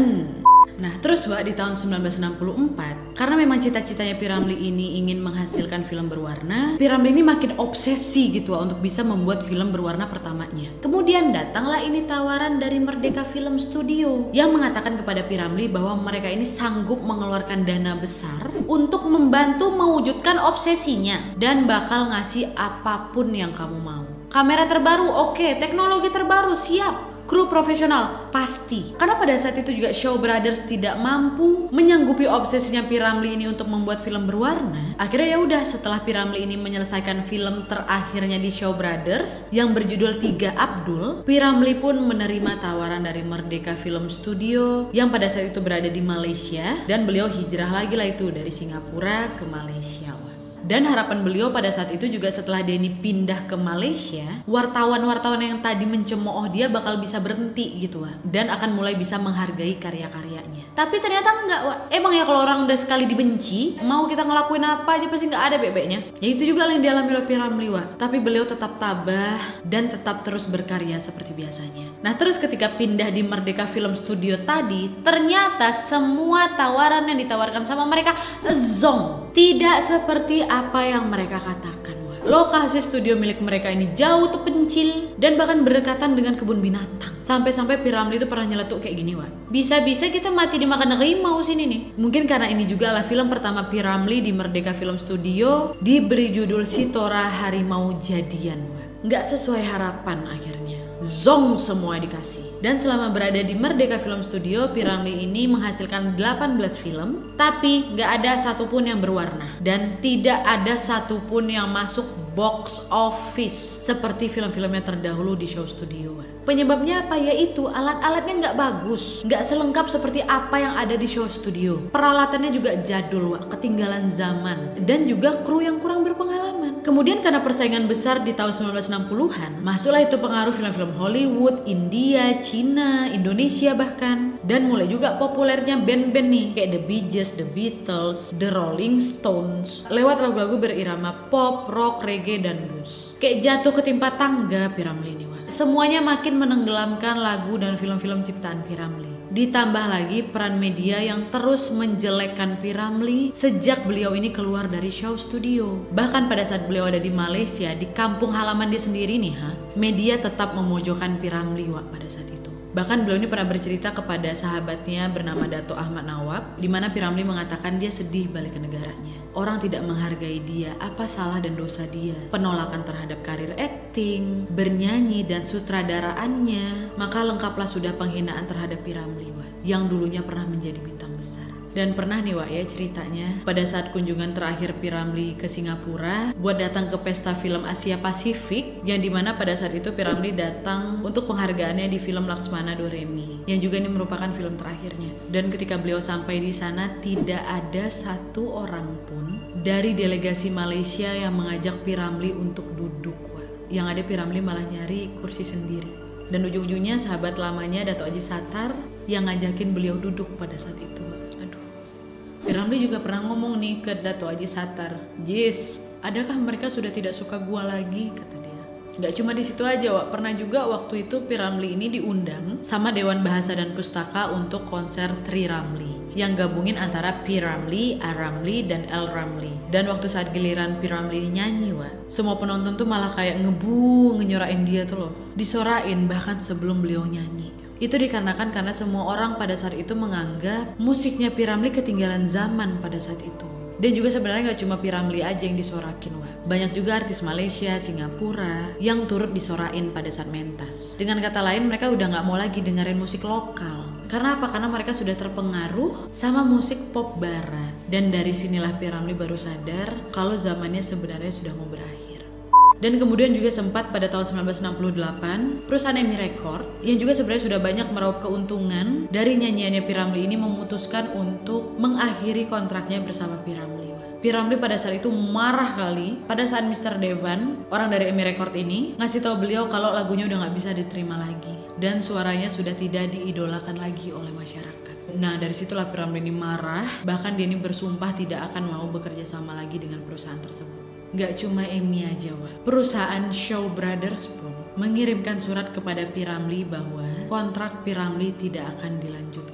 Nah, terus Wak di tahun 1964, karena memang cita-citanya Piramli ini ingin menghasilkan film berwarna, Piramli ini makin obsesi gitu Wak untuk bisa membuat film berwarna pertamanya. Kemudian datanglah ini tawaran dari Merdeka Film Studio yang mengatakan kepada Piramli bahwa mereka ini sanggup mengeluarkan dana besar untuk membantu mewujudkan obsesinya dan bakal ngasih apa pun yang kamu mau. Kamera terbaru oke, okay. teknologi terbaru siap, kru profesional? Pasti. Karena pada saat itu juga Shaw Brothers tidak mampu menyanggupi obsesinya Piramli ini untuk membuat film berwarna. Akhirnya ya udah setelah Piramli ini menyelesaikan film terakhirnya di Shaw Brothers yang berjudul Tiga Abdul Piramli pun menerima tawaran dari Merdeka Film Studio yang pada saat itu berada di Malaysia. Dan beliau hijrah lagi lah itu dari Singapura ke Malaysia Dan harapan beliau pada saat itu juga setelah Denny pindah ke Malaysia, wartawan-wartawan yang tadi mencemooh dia bakal bisa berhenti gitu Wak. Dan akan mulai bisa menghargai karya-karyanya. Tapi ternyata enggak Wak. Emang ya kalau orang udah sekali dibenci, mau kita ngelakuin apa aja pasti nggak ada bebeknya. Ya itu juga yang dialami oleh Piramli Wak. Tapi beliau tetap tabah dan tetap terus berkarya seperti biasanya. Nah terus ketika pindah di Merdeka Film Studio tadi, ternyata semua tawaran yang ditawarkan sama mereka zong. Tidak seperti apa yang mereka katakan. Lokasi studio milik mereka ini jauh terpencil dan bahkan berdekatan dengan kebun binatang. Sampai-sampai Piramli itu pernah nyeletuk kayak gini, Wan. Bisa-bisa kita mati dimakan harimau sini nih. Mungkin karena ini juga adalah film pertama Piramli di Merdeka Film Studio diberi judul Sitora Harimau Jadian, Wan. Nggak sesuai harapan akhirnya. Zong semua dikasih. Dan selama berada di Merdeka Film Studio, Piramli ini menghasilkan 18 film, tapi nggak ada satupun yang berwarna. Dan tidak ada satupun yang masuk box office seperti film-filmnya terdahulu di show studio. Penyebabnya apa? Yaitu alat-alatnya nggak bagus, nggak selengkap seperti apa yang ada di show studio. Peralatannya juga jadul, Wak, ketinggalan zaman, dan juga kru yang kurang berpengalaman. Kemudian karena persaingan besar di tahun 1960-an, masuklah itu pengaruh film-film Hollywood, India, Cina, Indonesia bahkan, dan mulai juga populernya band-band nih kayak The Bee Gees, The Beatles, The Rolling Stones, lewat lagu-lagu berirama pop, rock, reggae, dan blues. Kayak jatuh ketimpa tangga Piramli ini, Wak. Semuanya makin menenggelamkan lagu dan film-film ciptaan Piramli. Ditambah lagi peran media yang terus menjelekkan Piramli sejak beliau ini keluar dari show studio. Bahkan pada saat beliau ada di Malaysia, di kampung halaman dia sendiri nih, ha, media tetap memojokkan Piramli Wak pada saat itu. Bahkan beliau ini pernah bercerita kepada sahabatnya bernama Dato Ahmad Nawab, di mana Piramli mengatakan dia sedih balik ke negaranya. Orang tidak menghargai dia, apa salah dan dosa dia? Penolakan terhadap karir acting, bernyanyi dan sutradaraannya, maka lengkaplah sudah penghinaan terhadap Piramli yang dulunya pernah menjadi bintang besar. Dan pernah nih Wak ya ceritanya pada saat kunjungan terakhir Piramli ke Singapura buat datang ke pesta film Asia Pasifik yang di mana pada saat itu Piramli datang untuk penghargaannya di film Laksmana Doremi yang juga ini merupakan film terakhirnya. Dan ketika beliau sampai di sana tidak ada satu orang pun dari delegasi Malaysia yang mengajak Piramli untuk duduk Wak. Yang ada Piramli malah nyari kursi sendiri. Dan ujung-ujungnya sahabat lamanya Dato Aji Satar yang ngajakin beliau duduk pada saat itu. Piramli juga pernah ngomong nih ke Dato Aji Satar, Jis, adakah mereka sudah tidak suka gua lagi? Kata dia. Gak cuma di situ aja, Wak. Pernah juga waktu itu Piramli ini diundang sama Dewan Bahasa dan Pustaka untuk konser Tri Ramli yang gabungin antara P. Ramli, A. Ramli, dan L. Ramli. Dan waktu saat giliran P. Ramli ini nyanyi, Wak, semua penonton tuh malah kayak ngebu, ngenyorain dia tuh loh. Disorain bahkan sebelum beliau nyanyi. Itu dikarenakan karena semua orang pada saat itu menganggap musiknya Piramli ketinggalan zaman pada saat itu. Dan juga sebenarnya nggak cuma Piramli aja yang disorakin, wah. Banyak juga artis Malaysia, Singapura yang turut disorain pada saat mentas. Dengan kata lain, mereka udah nggak mau lagi dengerin musik lokal. Karena apa? Karena mereka sudah terpengaruh sama musik pop barat. Dan dari sinilah Piramli baru sadar kalau zamannya sebenarnya sudah mau berakhir. Dan kemudian juga sempat pada tahun 1968, perusahaan EMI Record yang juga sebenarnya sudah banyak meraup keuntungan dari nyanyiannya Piramli ini memutuskan untuk mengakhiri kontraknya bersama Piramli. Piramli pada saat itu marah kali pada saat Mr. Devan, orang dari EMI Record ini, ngasih tahu beliau kalau lagunya udah nggak bisa diterima lagi dan suaranya sudah tidak diidolakan lagi oleh masyarakat. Nah dari situlah Piramli ini marah, bahkan dia ini bersumpah tidak akan mau bekerja sama lagi dengan perusahaan tersebut. Gak cuma Emmy aja, Wak. Perusahaan Shaw Brothers pun mengirimkan surat kepada Piramli bahwa kontrak Piramli tidak akan dilanjutkan.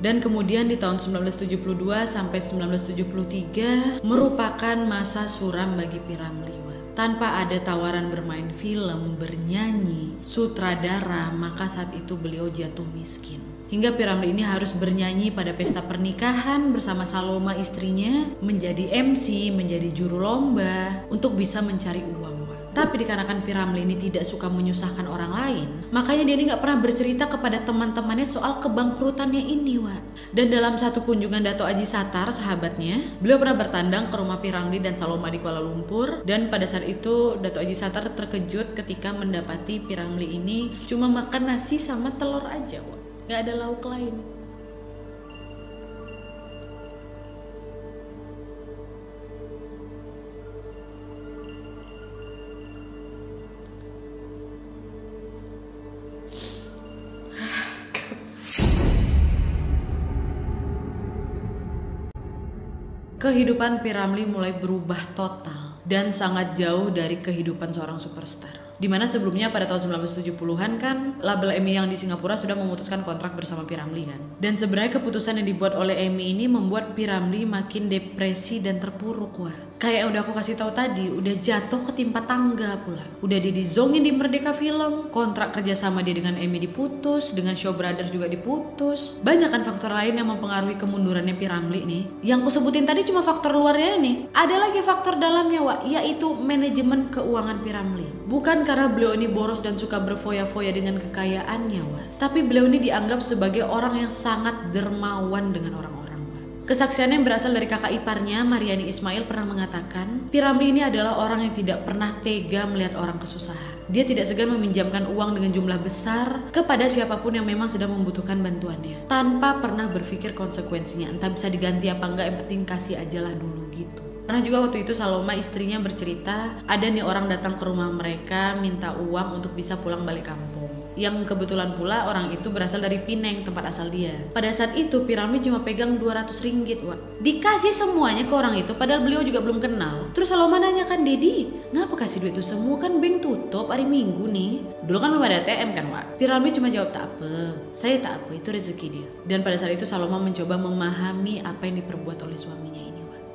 Dan kemudian di tahun 1972 sampai 1973 merupakan masa suram bagi Piramli. Wak. Tanpa ada tawaran bermain film, bernyanyi, sutradara, maka saat itu beliau jatuh miskin. Hingga Piramli ini harus bernyanyi pada pesta pernikahan bersama Saloma istrinya, menjadi MC, menjadi juru lomba, untuk bisa mencari uang. Tapi dikarenakan Piramli ini tidak suka menyusahkan orang lain, makanya dia ini nggak pernah bercerita kepada teman-temannya soal kebangkrutannya ini, Wak. Dan dalam satu kunjungan Dato Aji Satar, sahabatnya, beliau pernah bertandang ke rumah Piramli dan Saloma di Kuala Lumpur. Dan pada saat itu Dato Aji Satar terkejut ketika mendapati Piramli ini cuma makan nasi sama telur aja, Wak nggak ada lauk lain kehidupan Piramli mulai berubah total dan sangat jauh dari kehidupan seorang superstar. Di mana sebelumnya pada tahun 1970-an kan label EMI yang di Singapura sudah memutuskan kontrak bersama Piramli kan. Dan sebenarnya keputusan yang dibuat oleh EMI ini membuat Piramli makin depresi dan terpuruk wah. Kayak yang udah aku kasih tahu tadi, udah jatuh ketimpa tangga pula. Udah di dizongin di Merdeka Film, kontrak kerjasama dia dengan EMI diputus, dengan Show Brothers juga diputus. Banyak kan faktor lain yang mempengaruhi kemundurannya Piramli nih. Yang aku sebutin tadi cuma faktor luarnya nih. Ada lagi faktor dalamnya, Wak, yaitu manajemen keuangan Piramli. Bukan karena beliau ini boros dan suka berfoya-foya dengan kekayaannya, Wak. Tapi beliau ini dianggap sebagai orang yang sangat dermawan dengan orang-orang. Kesaksiannya yang berasal dari kakak iparnya, Mariani Ismail pernah mengatakan, Piramli ini adalah orang yang tidak pernah tega melihat orang kesusahan. Dia tidak segan meminjamkan uang dengan jumlah besar kepada siapa pun yang memang sedang membutuhkan bantuannya. Tanpa pernah berpikir konsekuensinya, entah bisa diganti apa enggak, yang penting kasih aja lah dulu gitu. Pernah juga waktu itu Saloma istrinya bercerita ada nih orang datang ke rumah mereka minta uang untuk bisa pulang balik kampung. Yang kebetulan pula orang itu berasal dari Pineng tempat asal dia. Pada saat itu Piramli cuma pegang 200 ringgit wak. Dikasih semuanya ke orang itu padahal beliau juga belum kenal. Terus Saloma nanya kan Dedi, ngapa kasih duit itu semua kan bank tutup hari Minggu nih. Dulu kan belum ada ATM kan wak. Piramli cuma jawab tak apa, saya tak apa itu rezeki dia. Dan pada saat itu Saloma mencoba memahami apa yang diperbuat oleh suaminya.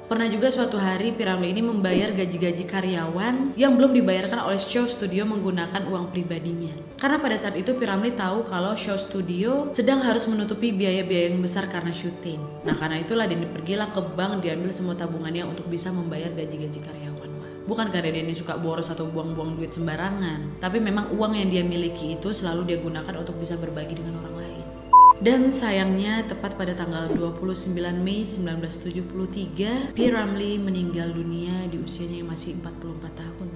Pernah juga suatu hari Piramli ini membayar gaji-gaji karyawan yang belum dibayarkan oleh Show Studio menggunakan uang pribadinya. Karena pada saat itu Piramli tahu kalau Show Studio sedang harus menutupi biaya-biaya yang besar karena syuting. Nah karena itulah Denny pergilah ke bank diambil semua tabungannya untuk bisa membayar gaji-gaji karyawan. Bukan karena ini suka boros atau buang-buang duit sembarangan, tapi memang uang yang dia miliki itu selalu dia gunakan untuk bisa berbagi dengan orang. Dan sayangnya tepat pada tanggal 29 Mei 1973, P. Ramlee meninggal dunia di usianya yang masih 44 tahun.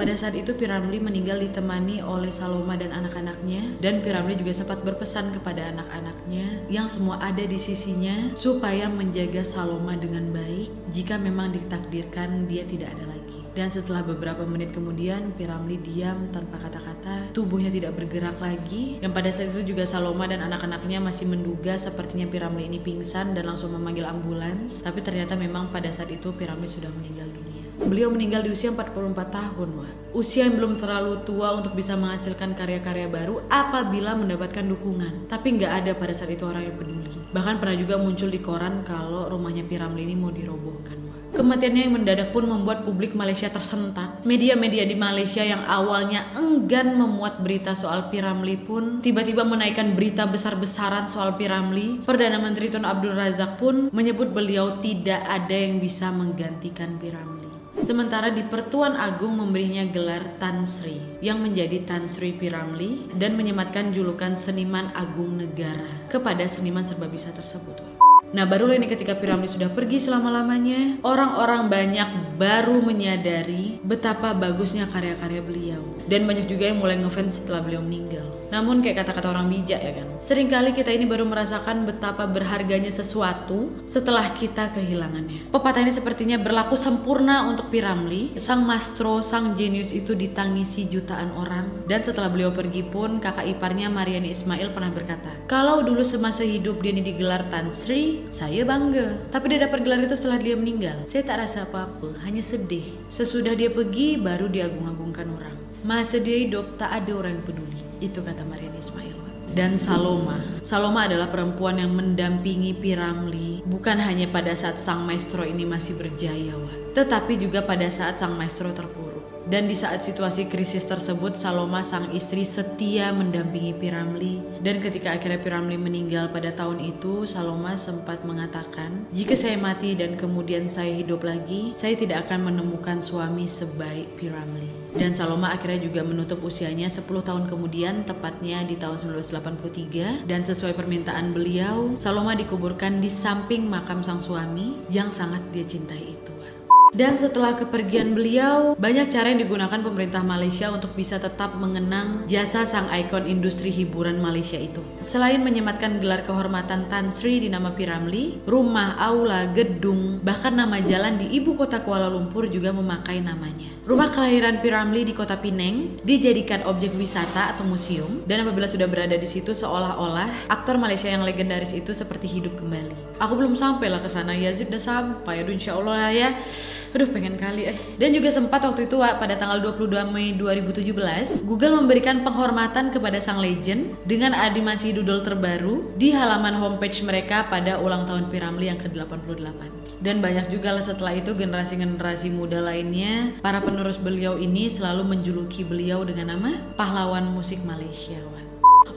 Pada saat itu Piramli meninggal ditemani oleh Saloma dan anak-anaknya dan Piramli juga sempat berpesan kepada anak-anaknya yang semua ada di sisinya supaya menjaga Saloma dengan baik jika memang ditakdirkan dia tidak ada lagi. Dan setelah beberapa menit kemudian Piramli diam tanpa kata-kata, tubuhnya tidak bergerak lagi. Yang pada saat itu juga Saloma dan anak-anaknya masih menduga sepertinya Piramli ini pingsan dan langsung memanggil ambulans. Tapi ternyata memang pada saat itu Piramli sudah meninggal dunia. Beliau meninggal di usia 44 tahun, wah. Usia yang belum terlalu tua untuk bisa menghasilkan karya-karya baru apabila mendapatkan dukungan. Tapi nggak ada pada saat itu orang yang peduli. Bahkan pernah juga muncul di koran kalau rumahnya Piramli ini mau dirobohkan. Kematiannya yang mendadak pun membuat publik Malaysia tersentak. Media-media di Malaysia yang awalnya enggan memuat berita soal Piramli pun tiba-tiba menaikkan berita besar-besaran soal Piramli. Perdana Menteri Tun Abdul Razak pun menyebut beliau tidak ada yang bisa menggantikan Piramli. Sementara di Pertuan Agung memberinya gelar Tan Sri yang menjadi Tan Sri Piramli dan menyematkan julukan seniman agung negara kepada seniman serba bisa tersebut. Nah barulah ini ketika Piramli sudah pergi selama-lamanya Orang-orang banyak baru menyadari betapa bagusnya karya-karya beliau. Dan banyak juga yang mulai ngefans setelah beliau meninggal Namun kayak kata-kata orang bijak ya kan Seringkali kita ini baru merasakan betapa berharganya sesuatu setelah kita kehilangannya Pepatah ini sepertinya berlaku sempurna untuk Piramli Sang mastro, sang jenius itu ditangisi jutaan orang Dan setelah beliau pergi pun kakak iparnya Mariani Ismail pernah berkata Kalau dulu semasa hidup dia ini digelar Tan Sri saya bangga. Tapi dia dapat gelar itu setelah dia meninggal. Saya tak rasa apa-apa, hanya sedih. Sesudah dia pergi, baru diagung-agungkan orang. Masa dia hidup, tak ada orang yang peduli. Itu kata Marian Ismail. Dan Saloma. Saloma adalah perempuan yang mendampingi Piramli bukan hanya pada saat sang maestro ini masih berjaya, Wak, tetapi juga pada saat sang maestro terpuruk. Dan di saat situasi krisis tersebut, Saloma sang istri setia mendampingi Piramli. Dan ketika akhirnya Piramli meninggal pada tahun itu, Saloma sempat mengatakan, "Jika saya mati dan kemudian saya hidup lagi, saya tidak akan menemukan suami sebaik Piramli." Dan Saloma akhirnya juga menutup usianya 10 tahun kemudian, tepatnya di tahun 1983. Dan sesuai permintaan beliau, Saloma dikuburkan di samping makam sang suami yang sangat dia cintai itu. Dan setelah kepergian beliau, banyak cara yang digunakan pemerintah Malaysia untuk bisa tetap mengenang jasa sang ikon industri hiburan Malaysia itu. Selain menyematkan gelar kehormatan Tan Sri di nama Piramli, rumah, aula, gedung, bahkan nama jalan di ibu kota Kuala Lumpur juga memakai namanya. Rumah kelahiran Piramli di kota Penang dijadikan objek wisata atau museum dan apabila sudah berada di situ seolah-olah aktor Malaysia yang legendaris itu seperti hidup kembali. Aku belum sampai lah ke sana, Yazid udah sampai. Aduh insya Allah ya aduh pengen kali eh. Dan juga sempat waktu itu pada tanggal 22 Mei 2017 Google memberikan penghormatan kepada sang legend dengan animasi doodle terbaru di halaman homepage mereka pada ulang tahun Piramli yang ke-88 dan banyak juga lah setelah itu generasi-generasi muda lainnya para penerus beliau ini selalu menjuluki beliau dengan nama pahlawan musik Malaysia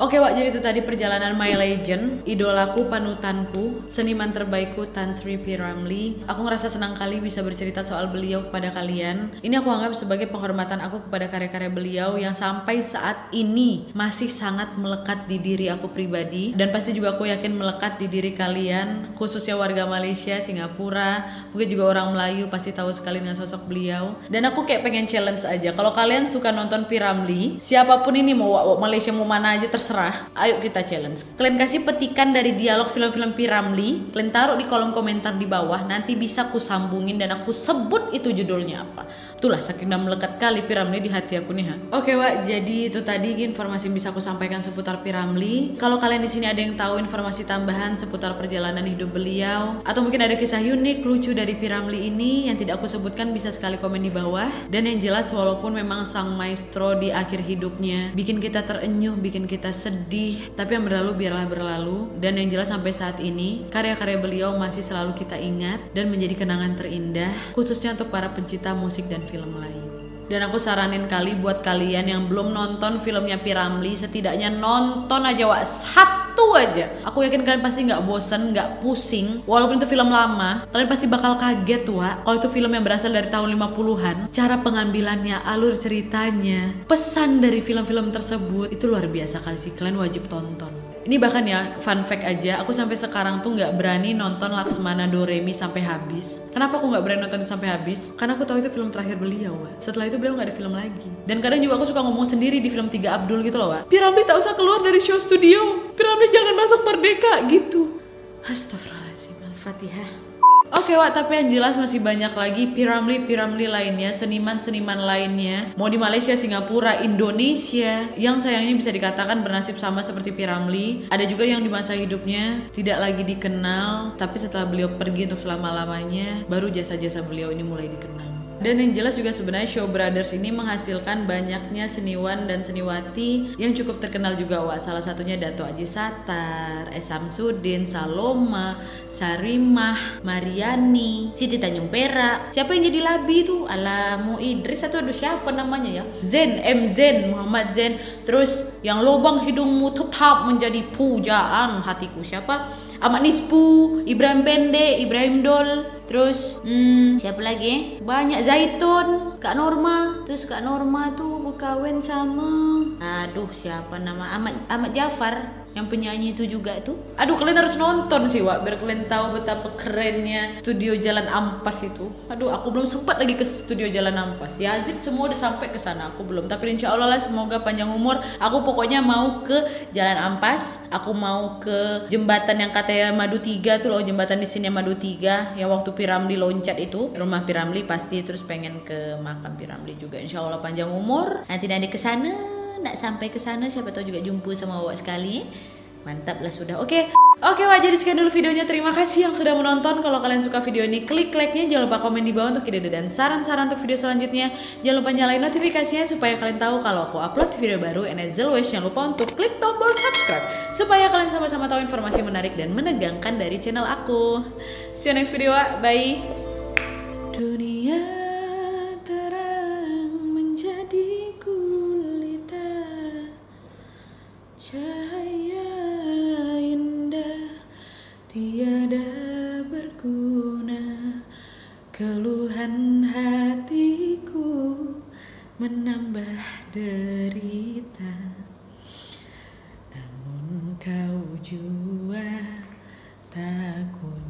Oke Wak, jadi itu tadi perjalanan My Legend, idolaku, panutanku, seniman terbaikku Tan Sri P. Ramlee. Aku ngerasa senang kali bisa bercerita soal beliau kepada kalian. Ini aku anggap sebagai penghormatan aku kepada karya-karya beliau yang sampai saat ini masih sangat melekat di diri aku pribadi dan pasti juga aku yakin melekat di diri kalian, khususnya warga Malaysia, Singapura, mungkin juga orang Melayu pasti tahu sekali dengan sosok beliau. Dan aku kayak pengen challenge aja. Kalau kalian suka nonton P. Ramlee, siapa pun ini mau Malaysia mau mana aja terserah ayo kita challenge. Kalian kasih petikan dari dialog film-film Piramli. Kalian taruh di kolom komentar di bawah. Nanti bisa aku sambungin dan aku sebut itu judulnya apa itulah saking melekat kali Piramli di hati aku nih ha. Oke Wak, jadi itu tadi informasi yang bisa aku sampaikan seputar Piramli. Kalau kalian di sini ada yang tahu informasi tambahan seputar perjalanan hidup beliau atau mungkin ada kisah unik lucu dari Piramli ini yang tidak aku sebutkan bisa sekali komen di bawah. Dan yang jelas walaupun memang sang maestro di akhir hidupnya bikin kita terenyuh, bikin kita sedih, tapi yang berlalu biarlah berlalu. Dan yang jelas sampai saat ini karya-karya beliau masih selalu kita ingat dan menjadi kenangan terindah khususnya untuk para pencinta musik dan film lain. Dan aku saranin kali buat kalian yang belum nonton filmnya Piramli, setidaknya nonton aja wak satu aja. Aku yakin kalian pasti nggak bosen, nggak pusing. Walaupun itu film lama, kalian pasti bakal kaget wak. Kalau itu film yang berasal dari tahun 50-an, cara pengambilannya, alur ceritanya, pesan dari film-film tersebut itu luar biasa kali sih. Kalian wajib tonton ini bahkan ya fun fact aja. Aku sampai sekarang tuh nggak berani nonton Laksmana Doremi sampai habis. Kenapa aku nggak berani nonton sampai habis? Karena aku tahu itu film terakhir beliau Wak. setelah itu beliau nggak ada film lagi. Dan kadang juga aku suka ngomong sendiri di film Tiga Abdul gitu loh Wak. Piramli tak usah keluar dari show studio. Piramli jangan masuk Merdeka gitu. Astagfirullahaladzim Al-Fatihah Oke Wak, tapi yang jelas masih banyak lagi piramli-piramli lainnya, seniman-seniman lainnya, mau di Malaysia, Singapura, Indonesia, yang sayangnya bisa dikatakan bernasib sama seperti Piramli. Ada juga yang di masa hidupnya tidak lagi dikenal, tapi setelah beliau pergi untuk selama-lamanya, baru jasa-jasa beliau ini mulai dikenal. Dan yang jelas juga sebenarnya Show Brothers ini menghasilkan banyaknya seniwan dan seniwati yang cukup terkenal juga Wak. Salah satunya Dato Aji Satar, Esam Sudin, Saloma, Sarimah, Mariani, Siti Tanjung Perak. Siapa yang jadi labi itu? Alamu Idris atau aduh siapa namanya ya? Zen, M Zen, Muhammad Zen. Terus yang lubang hidungmu tetap menjadi pujaan hatiku siapa? Ahmad Nispu, Ibrahim Pende, Ibrahim Dol, Terus hmm, siapa lagi? Banyak Zaitun, Kak Norma. Terus Kak Norma tuh berkawin sama aduh siapa nama? Ahmad Ahmad Jafar yang penyanyi itu juga itu. Aduh kalian harus nonton sih Wak biar kalian tahu betapa kerennya studio Jalan Ampas itu. Aduh aku belum sempat lagi ke studio Jalan Ampas. Yazid semua udah sampai ke sana. Aku belum. Tapi insya Allah lah semoga panjang umur. Aku pokoknya mau ke Jalan Ampas. Aku mau ke jembatan yang katanya Madu Tiga tuh loh jembatan di sini Madu Tiga yang waktu Piramli loncat itu. Rumah Piramli pasti terus pengen ke makam Piramli juga. Insya Allah panjang umur nanti nanti ke sana nak sampai ke sana siapa tahu juga jumpa sama awak sekali. Mantap lah sudah. Oke okay. oke okay, jadi sekian dulu videonya. Terima kasih yang sudah menonton. Kalau kalian suka video ini klik like-nya. Jangan lupa komen di bawah untuk ide dan saran-saran untuk video selanjutnya. Jangan lupa nyalain notifikasinya supaya kalian tahu kalau aku upload video baru. And as always jangan lupa untuk klik tombol subscribe supaya kalian sama-sama tahu informasi menarik dan menegangkan dari channel aku. See you next video bye. Dunia Keluhan hatiku menambah derita Namun kau jua takut.